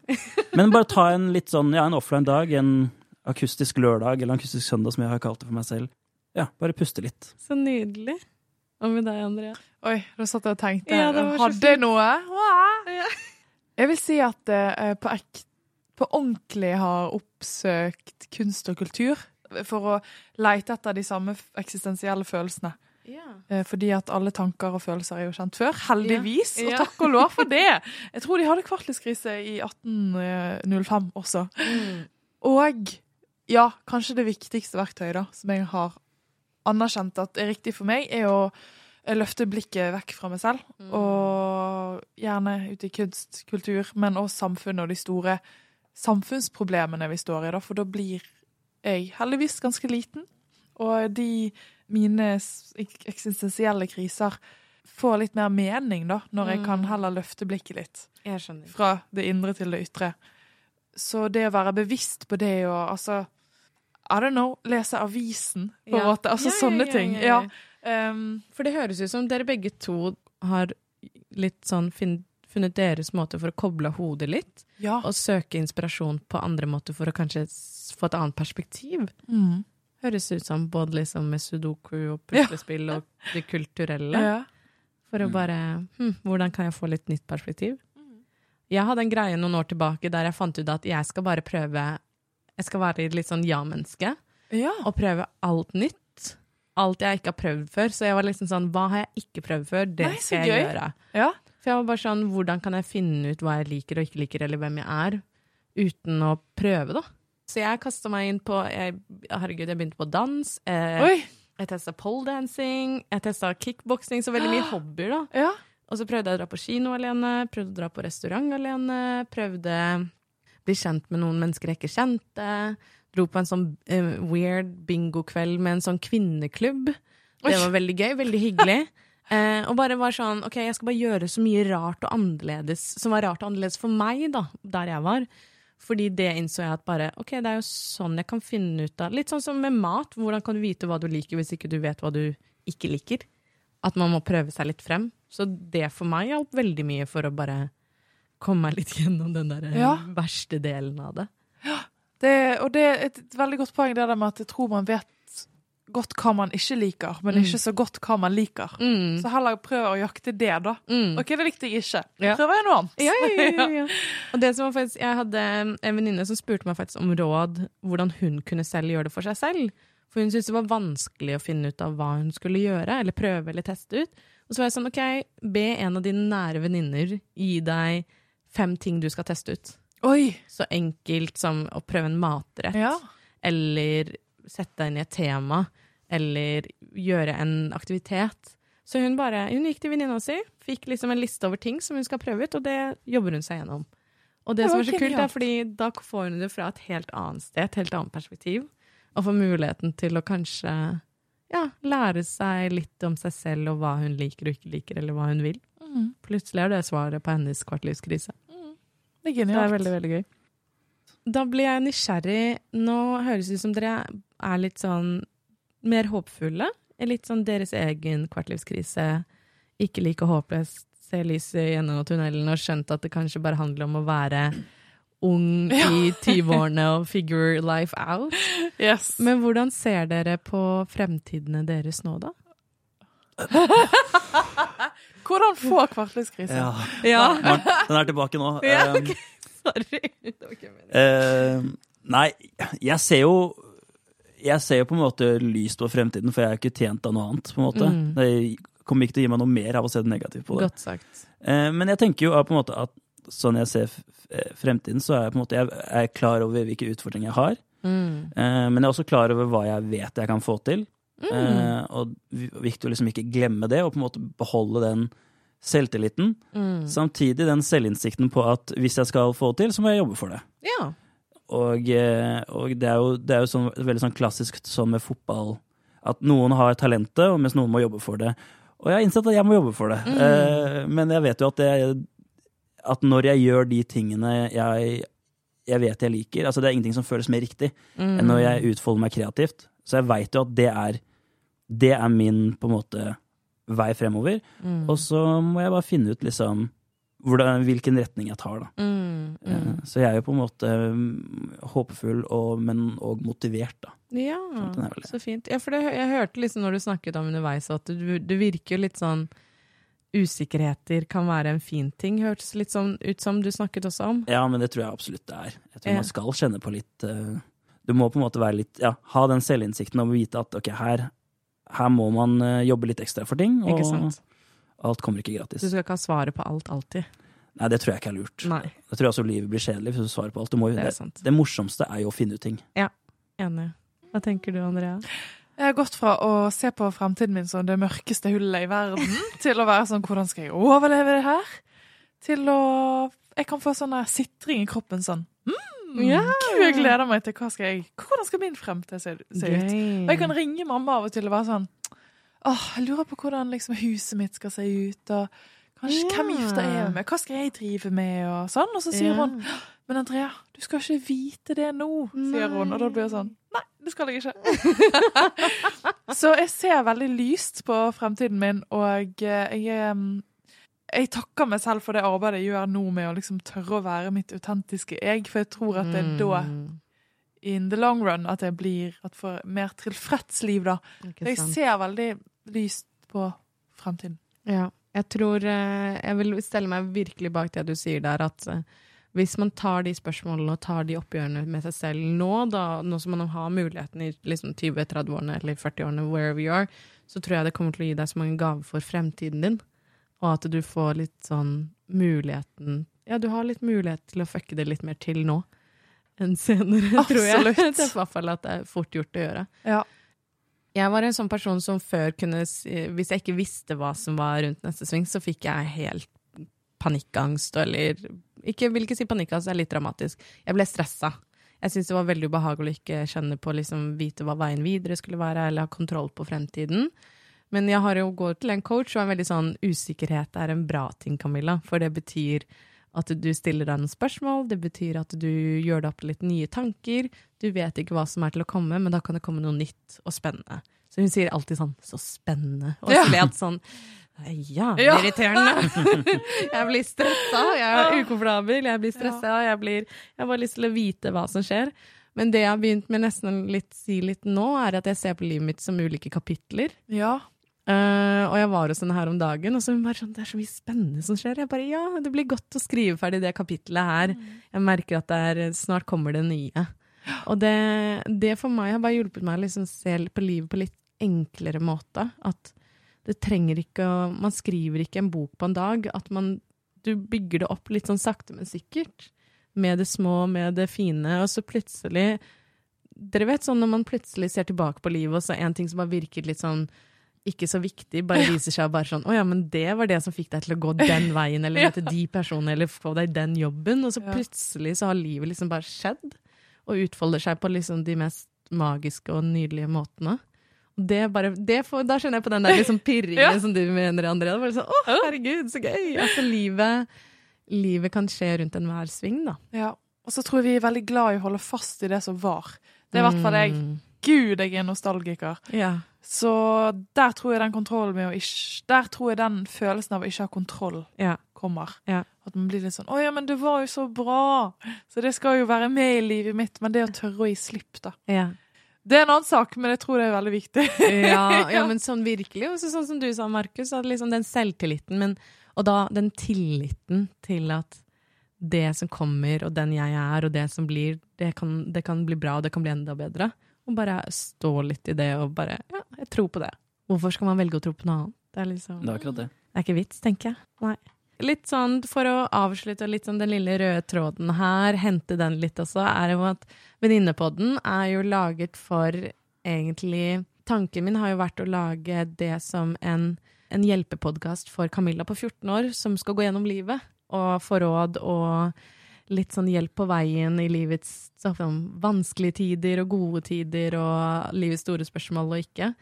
Men bare ta en litt sånn, ja, en offline dag, en akustisk lørdag eller en akustisk søndag, som jeg har kalt det for meg selv. Ja, bare puste litt. Så nydelig. Hva med deg, Andrea? Oi, nå satt jeg og tenkte. Ja, det Hadde jeg noe? Ja. Jeg vil si at jeg på, ek, på ordentlig har oppsøkt kunst og kultur for å leite etter de samme eksistensielle følelsene. Eh, Fordi at alle tanker og følelser er jo kjent før. Heldigvis, yeah. og takk og lov for det! Jeg tror de hadde kvartlivskrise i 1805 også. Og ja, kanskje det viktigste verktøyet da, som jeg har anerkjent at er riktig for meg, er å eh, løfte blikket vekk fra meg selv. Og gjerne ut i kunst, kultur, men også samfunnet og de store samfunnsproblemene vi står i. Da, for da blir jeg heldigvis ganske liten. Og de mine eksistensielle kriser får litt mer mening, da, når jeg kan heller løfte blikket litt Jeg skjønner. fra det indre til det ytre. Så det å være bevisst på det og altså I don't know, lese avisen, på en Ja. måte. Altså Ja, sånne ja, ting. Um, For det høres ut som dere begge to har litt sånn funnet deres måte for å koble hodet litt, ja. og søke inspirasjon på andre måter for å kanskje få et annet perspektiv. Mm. Høres ut som både liksom med sudoku og Ja. og det kulturelle. ja. For å bare hm, Hvordan kan jeg få litt nytt perspektiv? Jeg hadde en greie noen år tilbake der jeg fant ut at jeg skal bare prøve Jeg skal være litt sånn ja-menneske Ja. og prøve alt nytt. Alt jeg ikke har prøvd før. Så jeg var liksom sånn Hva har jeg ikke prøvd før? Det Nei, skal jeg gjøre. ja. For jeg var bare sånn Hvordan kan jeg finne ut hva jeg liker og ikke liker, eller hvem jeg er, uten å prøve, da? Så jeg kasta meg inn på jeg, Herregud, jeg begynte på dans. Eh, jeg testa poledancing, jeg testa kickboksing, så veldig mye hobbyer, da. Ja. Og så prøvde jeg å dra på kino alene, prøvde å dra på restaurant alene, prøvde å bli kjent med noen mennesker jeg ikke kjente. Dro på en sånn uh, weird bingokveld med en sånn kvinneklubb. Det var veldig gøy, veldig hyggelig. Eh, og bare var sånn, ok, jeg skal bare gjøre så mye rart og annerledes, som var rart og annerledes for meg, da, der jeg var. Fordi det innså jeg at bare, ok, det er jo sånn jeg kan finne ut av, litt sånn som med mat, hvordan kan du vite hva du liker hvis ikke du vet hva du ikke liker? At man må prøve seg litt frem. Så det for meg hjalp veldig mye for å bare komme meg litt gjennom den der eh, Ja. verste delen av det. Det, og det er et veldig godt poeng det der med at jeg tror man vet godt hva man ikke liker, men Mm. ikke så godt hva man liker. Så heller prøv å jakte det, da. Mm. OK, det likte jeg ikke. Ja. Prøver jeg noe annet. Ja, ja, ja, ja. Og det som var faktisk, jeg hadde en venninne som spurte meg faktisk om råd hvordan hun kunne selv gjøre det for seg selv. For hun syntes det var vanskelig å finne ut av hva hun skulle gjøre, eller prøve eller teste ut. Og så var jeg sånn, ok, be en av dine nære venninner gi deg fem ting du skal teste ut. Oi! Så enkelt som å prøve en matrett, Ja. eller sette deg inn i et tema, eller gjøre en aktivitet. Så hun bare, hun gikk til venninna si, fikk liksom en liste over ting som hun skal prøve ut, og det jobber hun seg gjennom. Og det, Det som er så kult, er fordi da får hun det fra et helt annet sted, et helt annet perspektiv, og får muligheten til å kanskje ja, lære seg litt om seg selv og hva hun liker og ikke liker, eller hva hun vil. Mm. Plutselig er det svaret på hennes kvartlivskrise. Det er Det er veldig, veldig gøy. Da blir jeg nysgjerrig. Nå høres det ut som dere er litt sånn mer håpfulle. Litt sånn deres egen kvartlivskrise. Ikke like håpløst. Se lyset gjennom tunnelen og skjønt at det kanskje bare handler om å være ung i 20-årene og figure life out. Yes. Men hvordan ser dere på fremtidene deres nå, da? Hvordan få kvartlivskrise? Ja. Ja, Den er tilbake nå. Ja, okay. sorry. Det var ikke meningen. Eh, nei, jeg ser jo Jeg ser jo på en måte lyst på fremtiden, for jeg er ikke tjent av noe annet. på en måte. Mm. Det kommer ikke til å gi meg noe mer av å se det negativt på det. Godt sagt. Eh, men jeg tenker jo på en måte at sånn jeg ser eh, fremtiden, så er jeg på en måte jeg er klar over hvilke utfordringer jeg har. Mm. Eh, men jeg er også klar over hva jeg vet jeg kan få til. Mm. Og viktig å liksom ikke glemme det, og på en måte beholde den selvtilliten. Mm. Samtidig den selvinnsikten på at hvis jeg skal få til, så må jeg jobbe for det. Ja. Og, eh, og det er jo, det er jo sånn, veldig sånn klassisk som med fotball, at noen har talentet, mens noen må jobbe for det. Og jeg har innsett at jeg må jobbe for det. Mm. Eh, men jeg vet jo at, det, at når jeg gjør de tingene jeg, jeg vet jeg liker altså Det er ingenting som føles mer riktig Mm. enn når jeg utfolder meg kreativt. Så jeg veit jo at det er, det er min på en måte vei fremover. Mm. Og så må jeg bare finne ut liksom hvordan, hvilken retning jeg tar, da. Mm. Mm. Eh, Så jeg er jo på en måte mm, håpefull, og, men òg motivert, da. Ja, Sånn, den vel det. så fint. Ja, for det, jeg hørte liksom når du snakket om underveis at du, du virker litt sånn Usikkerheter kan være en fin ting, hørtes litt sånn ut som du snakket også om. Ja, men det tror jeg absolutt det er. Jeg tror Ja. man skal kjenne på litt uh, Du må på en måte være litt Ja, ha den selvinnsikten og vite at ok, her, her må man uh, jobbe litt ekstra for ting, og Ikke sant? Alt kommer ikke gratis. Du skal ikke ha svaret på alt alltid. Nei, det tror jeg ikke er lurt. Nei, Jeg tror også livet blir kjedelig hvis du svarer på alt. Du må, det er det, sant. det morsomste er jo å finne ut ting. Ja, Enig. Hva tenker du, Andrea? Jeg har gått fra å se på fremtiden min som det mørkeste hullet i verden, til å være sånn Hvordan skal jeg overleve det her? Til å Jeg kan få sånn sitring i kroppen sånn. Mm, yeah. Gud, jeg gleder meg til hva skal jeg, Hvordan skal min fremtid se, se ut? Og jeg kan ringe mamma av og til og være sånn Åh, jeg lurer på hvordan liksom huset mitt skal se ut, og kanskje Ja. hvem gifter jeg meg med, hva skal jeg drive med, og sånn. Og så sier Ja. hun Men Andrea, du skal ikke vite det nå, sier hun. Og da blir jeg sånn Nei, det skal jeg ikke. så jeg ser veldig lyst på fremtiden min, og eh, jeg jeg takker meg selv for det arbeidet jeg gjør nå med å liksom tørre å være mitt autentiske jeg, for jeg tror at det er da, Mm. in the long run, at jeg blir et mer tilfreds liv, da. Jeg ser veldig lyst på fremtiden. Ja. Jeg tror eh, Jeg vil stelle meg virkelig bak det du sier der, at eh, hvis man tar de spørsmålene og tar de oppgjørene med seg selv nå, da, nå som man har muligheten i liksom 20-30-årene eller 40-årene, wherever you are, så tror jeg det kommer til å gi deg så mange gaver for fremtiden din. Og at du får litt sånn muligheten Ja, du har litt mulighet til å fucke det litt mer til nå enn senere, tror jeg. Absolutt. Det er i hvert fall at det er fort gjort å gjøre. Ja. Jeg var en sånn person som før kunne Hvis jeg ikke visste hva som var rundt neste sving, så fikk jeg helt panikkangst, eller ikke, Vil ikke si panikkangst, det er litt dramatisk. Jeg ble stressa. Jeg syntes det var veldig ubehagelig å ikke kjenne på, liksom, vite hva veien videre skulle være, eller ha kontroll på fremtiden. Men jeg har jo gått til en coach, og en veldig sånn usikkerhet er en bra ting, Camilla. For det betyr at du stiller deg noen spørsmål, det betyr at du gjør deg opp litt nye tanker. Du vet ikke hva som er til å komme, men da kan det komme noe nytt og spennende. Så hun sier alltid sånn 'så spennende', og Ja. blir sånn ja, Ja. irriterende. jeg blir stressa, jeg er ukomfortabel, jeg blir stressa, jeg blir Jeg har bare lyst til å vite hva som skjer. Men det jeg har begynt med nesten litt si litt nå, er at jeg ser på livet mitt som ulike kapitler. Ja. Eh, og jeg var hos henne her om dagen, og så hun bare sånn, det er så mye spennende som skjer. Jeg bare, ja, det blir godt å skrive ferdig det kapitlet her. Jeg merker at det er, snart kommer det nye. Og det, det for meg har bare hjulpet meg å liksom se på livet på litt enklere måte. At det trenger ikke å Man skriver ikke en bok på en dag. At man Du bygger det opp litt sånn sakte, men sikkert. Med det små, med det fine, og så plutselig Dere vet sånn når man plutselig ser tilbake på livet, og så er en ting som bare virket litt sånn ikke så viktig, bare viser seg bare sånn Å ja, men det var det som fikk deg til å gå den veien, eller møte de personene, eller få deg den jobben. Og så plutselig så har livet liksom bare skjedd, og utfolder seg på liksom de mest magiske og nydelige måtene. Det bare, det får, da skjønner jeg på den der liksom pirringen Ja. som du mener, Andrea. Bare liksom, Å, herregud, så gøy! Altså, livet, livet kan skje rundt enhver sving, da. ja. Og så tror jeg vi er veldig glad i å holde fast i det som var. Det er i hvert fall jeg. Gud, jeg er nostalgiker. Ja. Så der tror jeg den kontrollen med å ikke Der tror jeg den følelsen av å ikke ha kontroll Ja. kommer. Ja. At man blir litt sånn 'Å ja, men det var jo så bra'. Så det skal jo være med i livet mitt. Men det å tørre å gi slipp, da. ja. Det er en annen sak, men jeg tror det er veldig viktig. ja, ja, men sånn virkelig. Og sånn som du sa, Markus, at liksom den selvtilliten, men, og da den tilliten til at det som kommer, og den jeg er, og det som blir, det kan, det kan bli bra, og det kan bli enda bedre. Og bare stå litt i det, og bare Ja, jeg tror på det. Hvorfor skal man velge å tro på noe annet? Det er liksom Det er akkurat det. Det er ikke vits, tenker jeg. Nei. Litt sånn for å avslutte litt sånn den lille røde tråden her, hente den litt også, er jo at Venninnepodden er jo laget for egentlig Tanken min har jo vært å lage det som en, en hjelpepodkast for Camilla på 14 år, som skal gå gjennom livet og få råd og litt sånn hjelp på veien i livets sånn, vanskelige tider og gode tider og livets store spørsmål og ikke.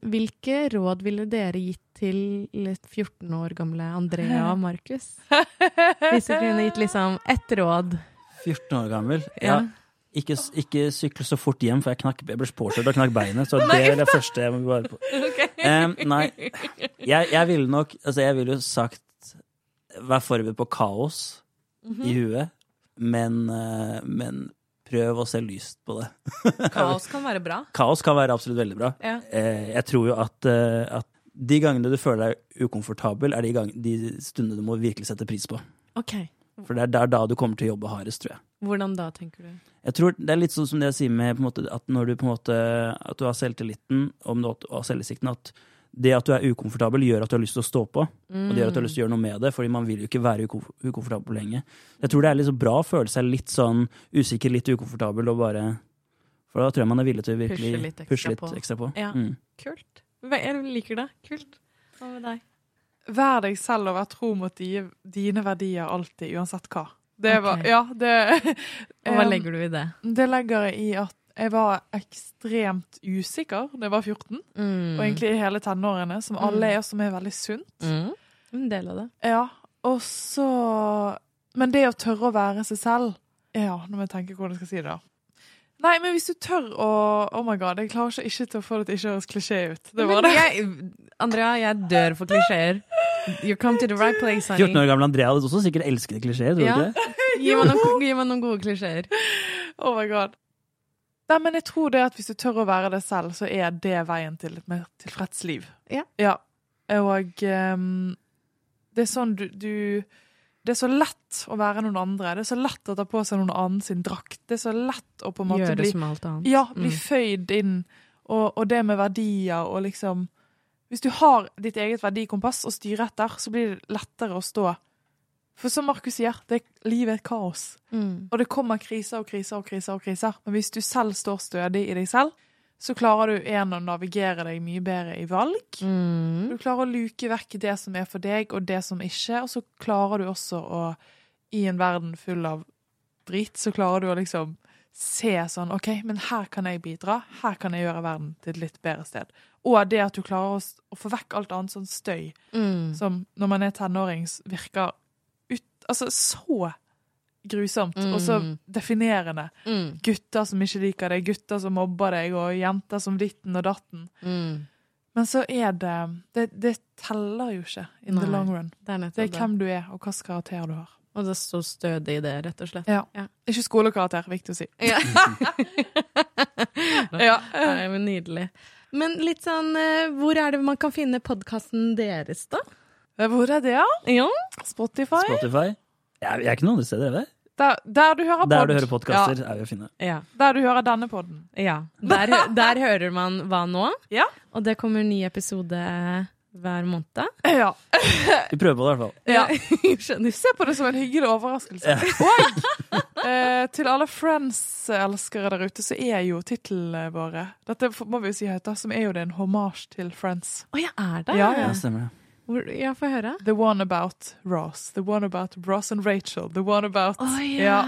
Hvilke råd ville dere gitt til litt 14 år gamle Andrea og Markus? Hvis dere kunne gitt liksom ett råd. 14 år gammel. Ja. Ikke, ikke sykle så fort hjem, for jeg, knakk, jeg ble påkjørt og knakk beinet. Så det er det første jeg må bare på. Um, nei, jeg, jeg ville nok Altså, jeg ville jo sagt Vær forberedt på kaos i huet, men, eh, men prøv å se lyst på det. Kaos kan være bra. Kaos kan være absolutt veldig bra. Ja. Eh, jeg tror jo at, eh, at de gangene du føler deg ukomfortabel, er de, gang, de stundene du må virkelig sette pris på. Ok. For det er der da du kommer til å jobbe hardest, tror jeg. Hvordan da, tenker du? Jeg tror Det er litt sånn som det jeg sier med måte, at når du på en måte At du har selvtilliten om du har selvinnsikten, at det at du er ukomfortabel, gjør at du har lyst til å stå på. Og det gjør at du har lyst til å gjøre noe med det, fordi man vil jo ikke være ukom ukomfortabel lenge. Jeg tror det er så bra å føle seg litt sånn usikker, litt ukomfortabel, og bare For da tror jeg man er villig til å virkelig Pushe litt ekstra pushe litt på. ekstra på. Ja. Mm. Kult. Jeg liker det. Kult. Hva med deg? Vær deg selv og vær tro mot di, dine verdier alltid, uansett hva. Det var, okay. ja, det, Og hva legger du i det? det legger jeg i at jeg var ekstremt usikker da jeg var 14, Mm. og egentlig i hele tenårene, som alle er, som er veldig sunt. mm. En del av det. Ja, og så Men det å tørre å være seg selv Ja, nå må jeg tenke hvordan jeg skal si det. da. Nei, men hvis du tør å Oh my god, jeg klarer ikke, ikke til å få det til ikke høres klisjé ut. Det var det. Jeg, Andrea, jeg dør for klisjeer. You come to the right place, 14 honey. år gamle Andrea hadde også sikkert elsket klisjeer, tror du Ja. ikke? Gi meg noen, gi meg noen gode klisjeer. Oh my god. Nei, men jeg tror det at hvis du tør å være det selv, så er det veien til et mer tilfreds liv. Ja. Og um, det er sånn du, du Det er så lett å være noen andre. Det er så lett å ta på seg noen annen sin drakt. Det er så lett å på en måte Gjøre bli som alt annet. Ja, bli Mm. føyd inn. Og, og det med verdier og liksom Hvis du har ditt eget verdikompass å styre etter, så blir det lettere å stå. For som Markus sier, det, livet er et kaos. Mm. Og det kommer kriser og kriser og kriser. og kriser. Men hvis du selv står stødig i deg selv, så klarer du en å navigere deg mye bedre i valg. Mm. Du klarer å luke vekk det som er for deg, og det som ikke. Og så klarer du også å, i en verden full av drit, så klarer du å liksom se sånn OK, men her kan jeg bidra. Her kan jeg gjøre verden til et litt bedre sted. Og det at du klarer å, få vekk alt annet sånn støy Mm. som når man er tenåring virker altså så grusomt Mm. og så definerende. Mm. Gutter som ikke liker deg, gutter som mobber deg, og jenter som ditten og datten. Mm. Men så er det Det, det teller jo ikke in the long run. Det er Det er hvem du er, og hvilken karakter du har. Og det står stødig i det, rett og slett. Ja. Ja. Ikke skolekarakter, viktig å si. Ja. Ja. Nei, men nydelig. Men litt sånn, eh, hvor er det man kan finne podkasten deres, da? Hvor er det, da? Ja. Spotify? Spotify. Jeg, jeg er ikke noen andre steder, er? Der, der du hører Der pod. du hører podkaster, er vi å finne. Ja. Der du hører denne podden. ja. Der, der hører man Hva nå? Ja. Og det kommer ny episode hver måned. Ja. Vi prøver på det, i hvert fall. ja. Skjønner. Se på det som en hyggelig overraskelse. Og eh, til alle Friends-elskere der ute, så er jo titlene våre Dette må vi jo si høyt, da, som er jo det en hommage til Friends. Å jeg er det? Ja, Ja, ja. stemmer det. Ja, få høre. The one about Ross. The one about Ross and Rachel. The one about oh, ja. ja.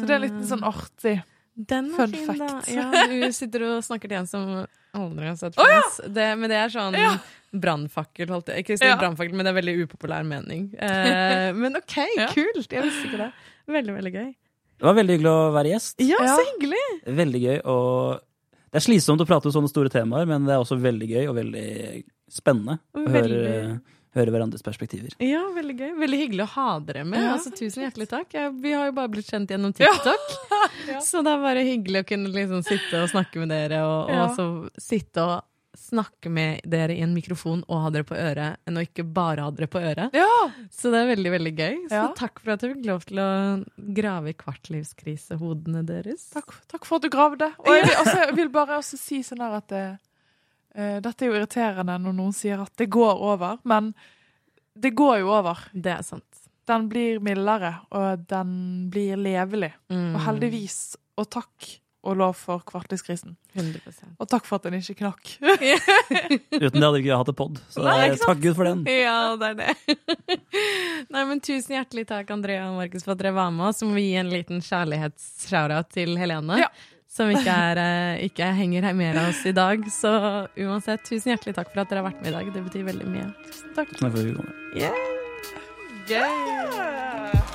Så det er litt sånn artig. Den er Fun fin, fact. da. Ja, du sitter og snakker til en som aldri har sett Friends. det, men det er sånn Ja. brannfakkel, holdt jeg Ikke si Ja. brannfakkel, men det er veldig upopulær mening. Eh, men OK, Ja. kult! Jeg visste ikke det. Veldig, veldig gøy. Det var veldig hyggelig å være gjest. Ja, Ja. så hyggelig! Veldig gøy. Og det er slitsomt å prate om sånne store temaer, men det er også veldig gøy og veldig spennende å høre, høre hverandres perspektiver. Ja, veldig gøy. Veldig hyggelig å ha dere med. Ja. Altså, tusen hjertelig takk. Jeg, vi har jo bare blitt kjent gjennom TikTok. Ja. Så det er bare hyggelig å kunne liksom sitte og snakke med dere, og, og også sitte og snakke med dere i en mikrofon og ha dere på øret, enn å ikke bare ha dere på øret. Ja! Så det er veldig, veldig gøy. Så Ja. takk for at jeg fikk lov til å grave i kvartlivskrisehodene deres. Takk, takk for at du gravde. Og jeg vil, altså, jeg vil bare også si sånn her at det Eh, Dette er jo irriterende når noen sier at det går over, men det går jo over. Det er sant. Den blir mildere, og den blir levelig. Mm. Og heldigvis, og takk og lov for kvartlivskrisen. 100% Og takk for at den ikke knakk. Uten det hadde vi ikke hatt en pod. Så Nei, takk Gud for den. Ja, det er det. Nei, men Tusen hjertelig takk, Andrea og Markus, for at dere var med oss. Så må vi gi en liten kjærlighets-shout-out til Helene. Ja. Som ikke, er, eh, ikke henger her med oss i dag. Så uansett, tusen hjertelig takk for at dere har vært med i dag. Det betyr veldig mye. Tusen Takk. Takk for at vi kom. Yeah. Yeah.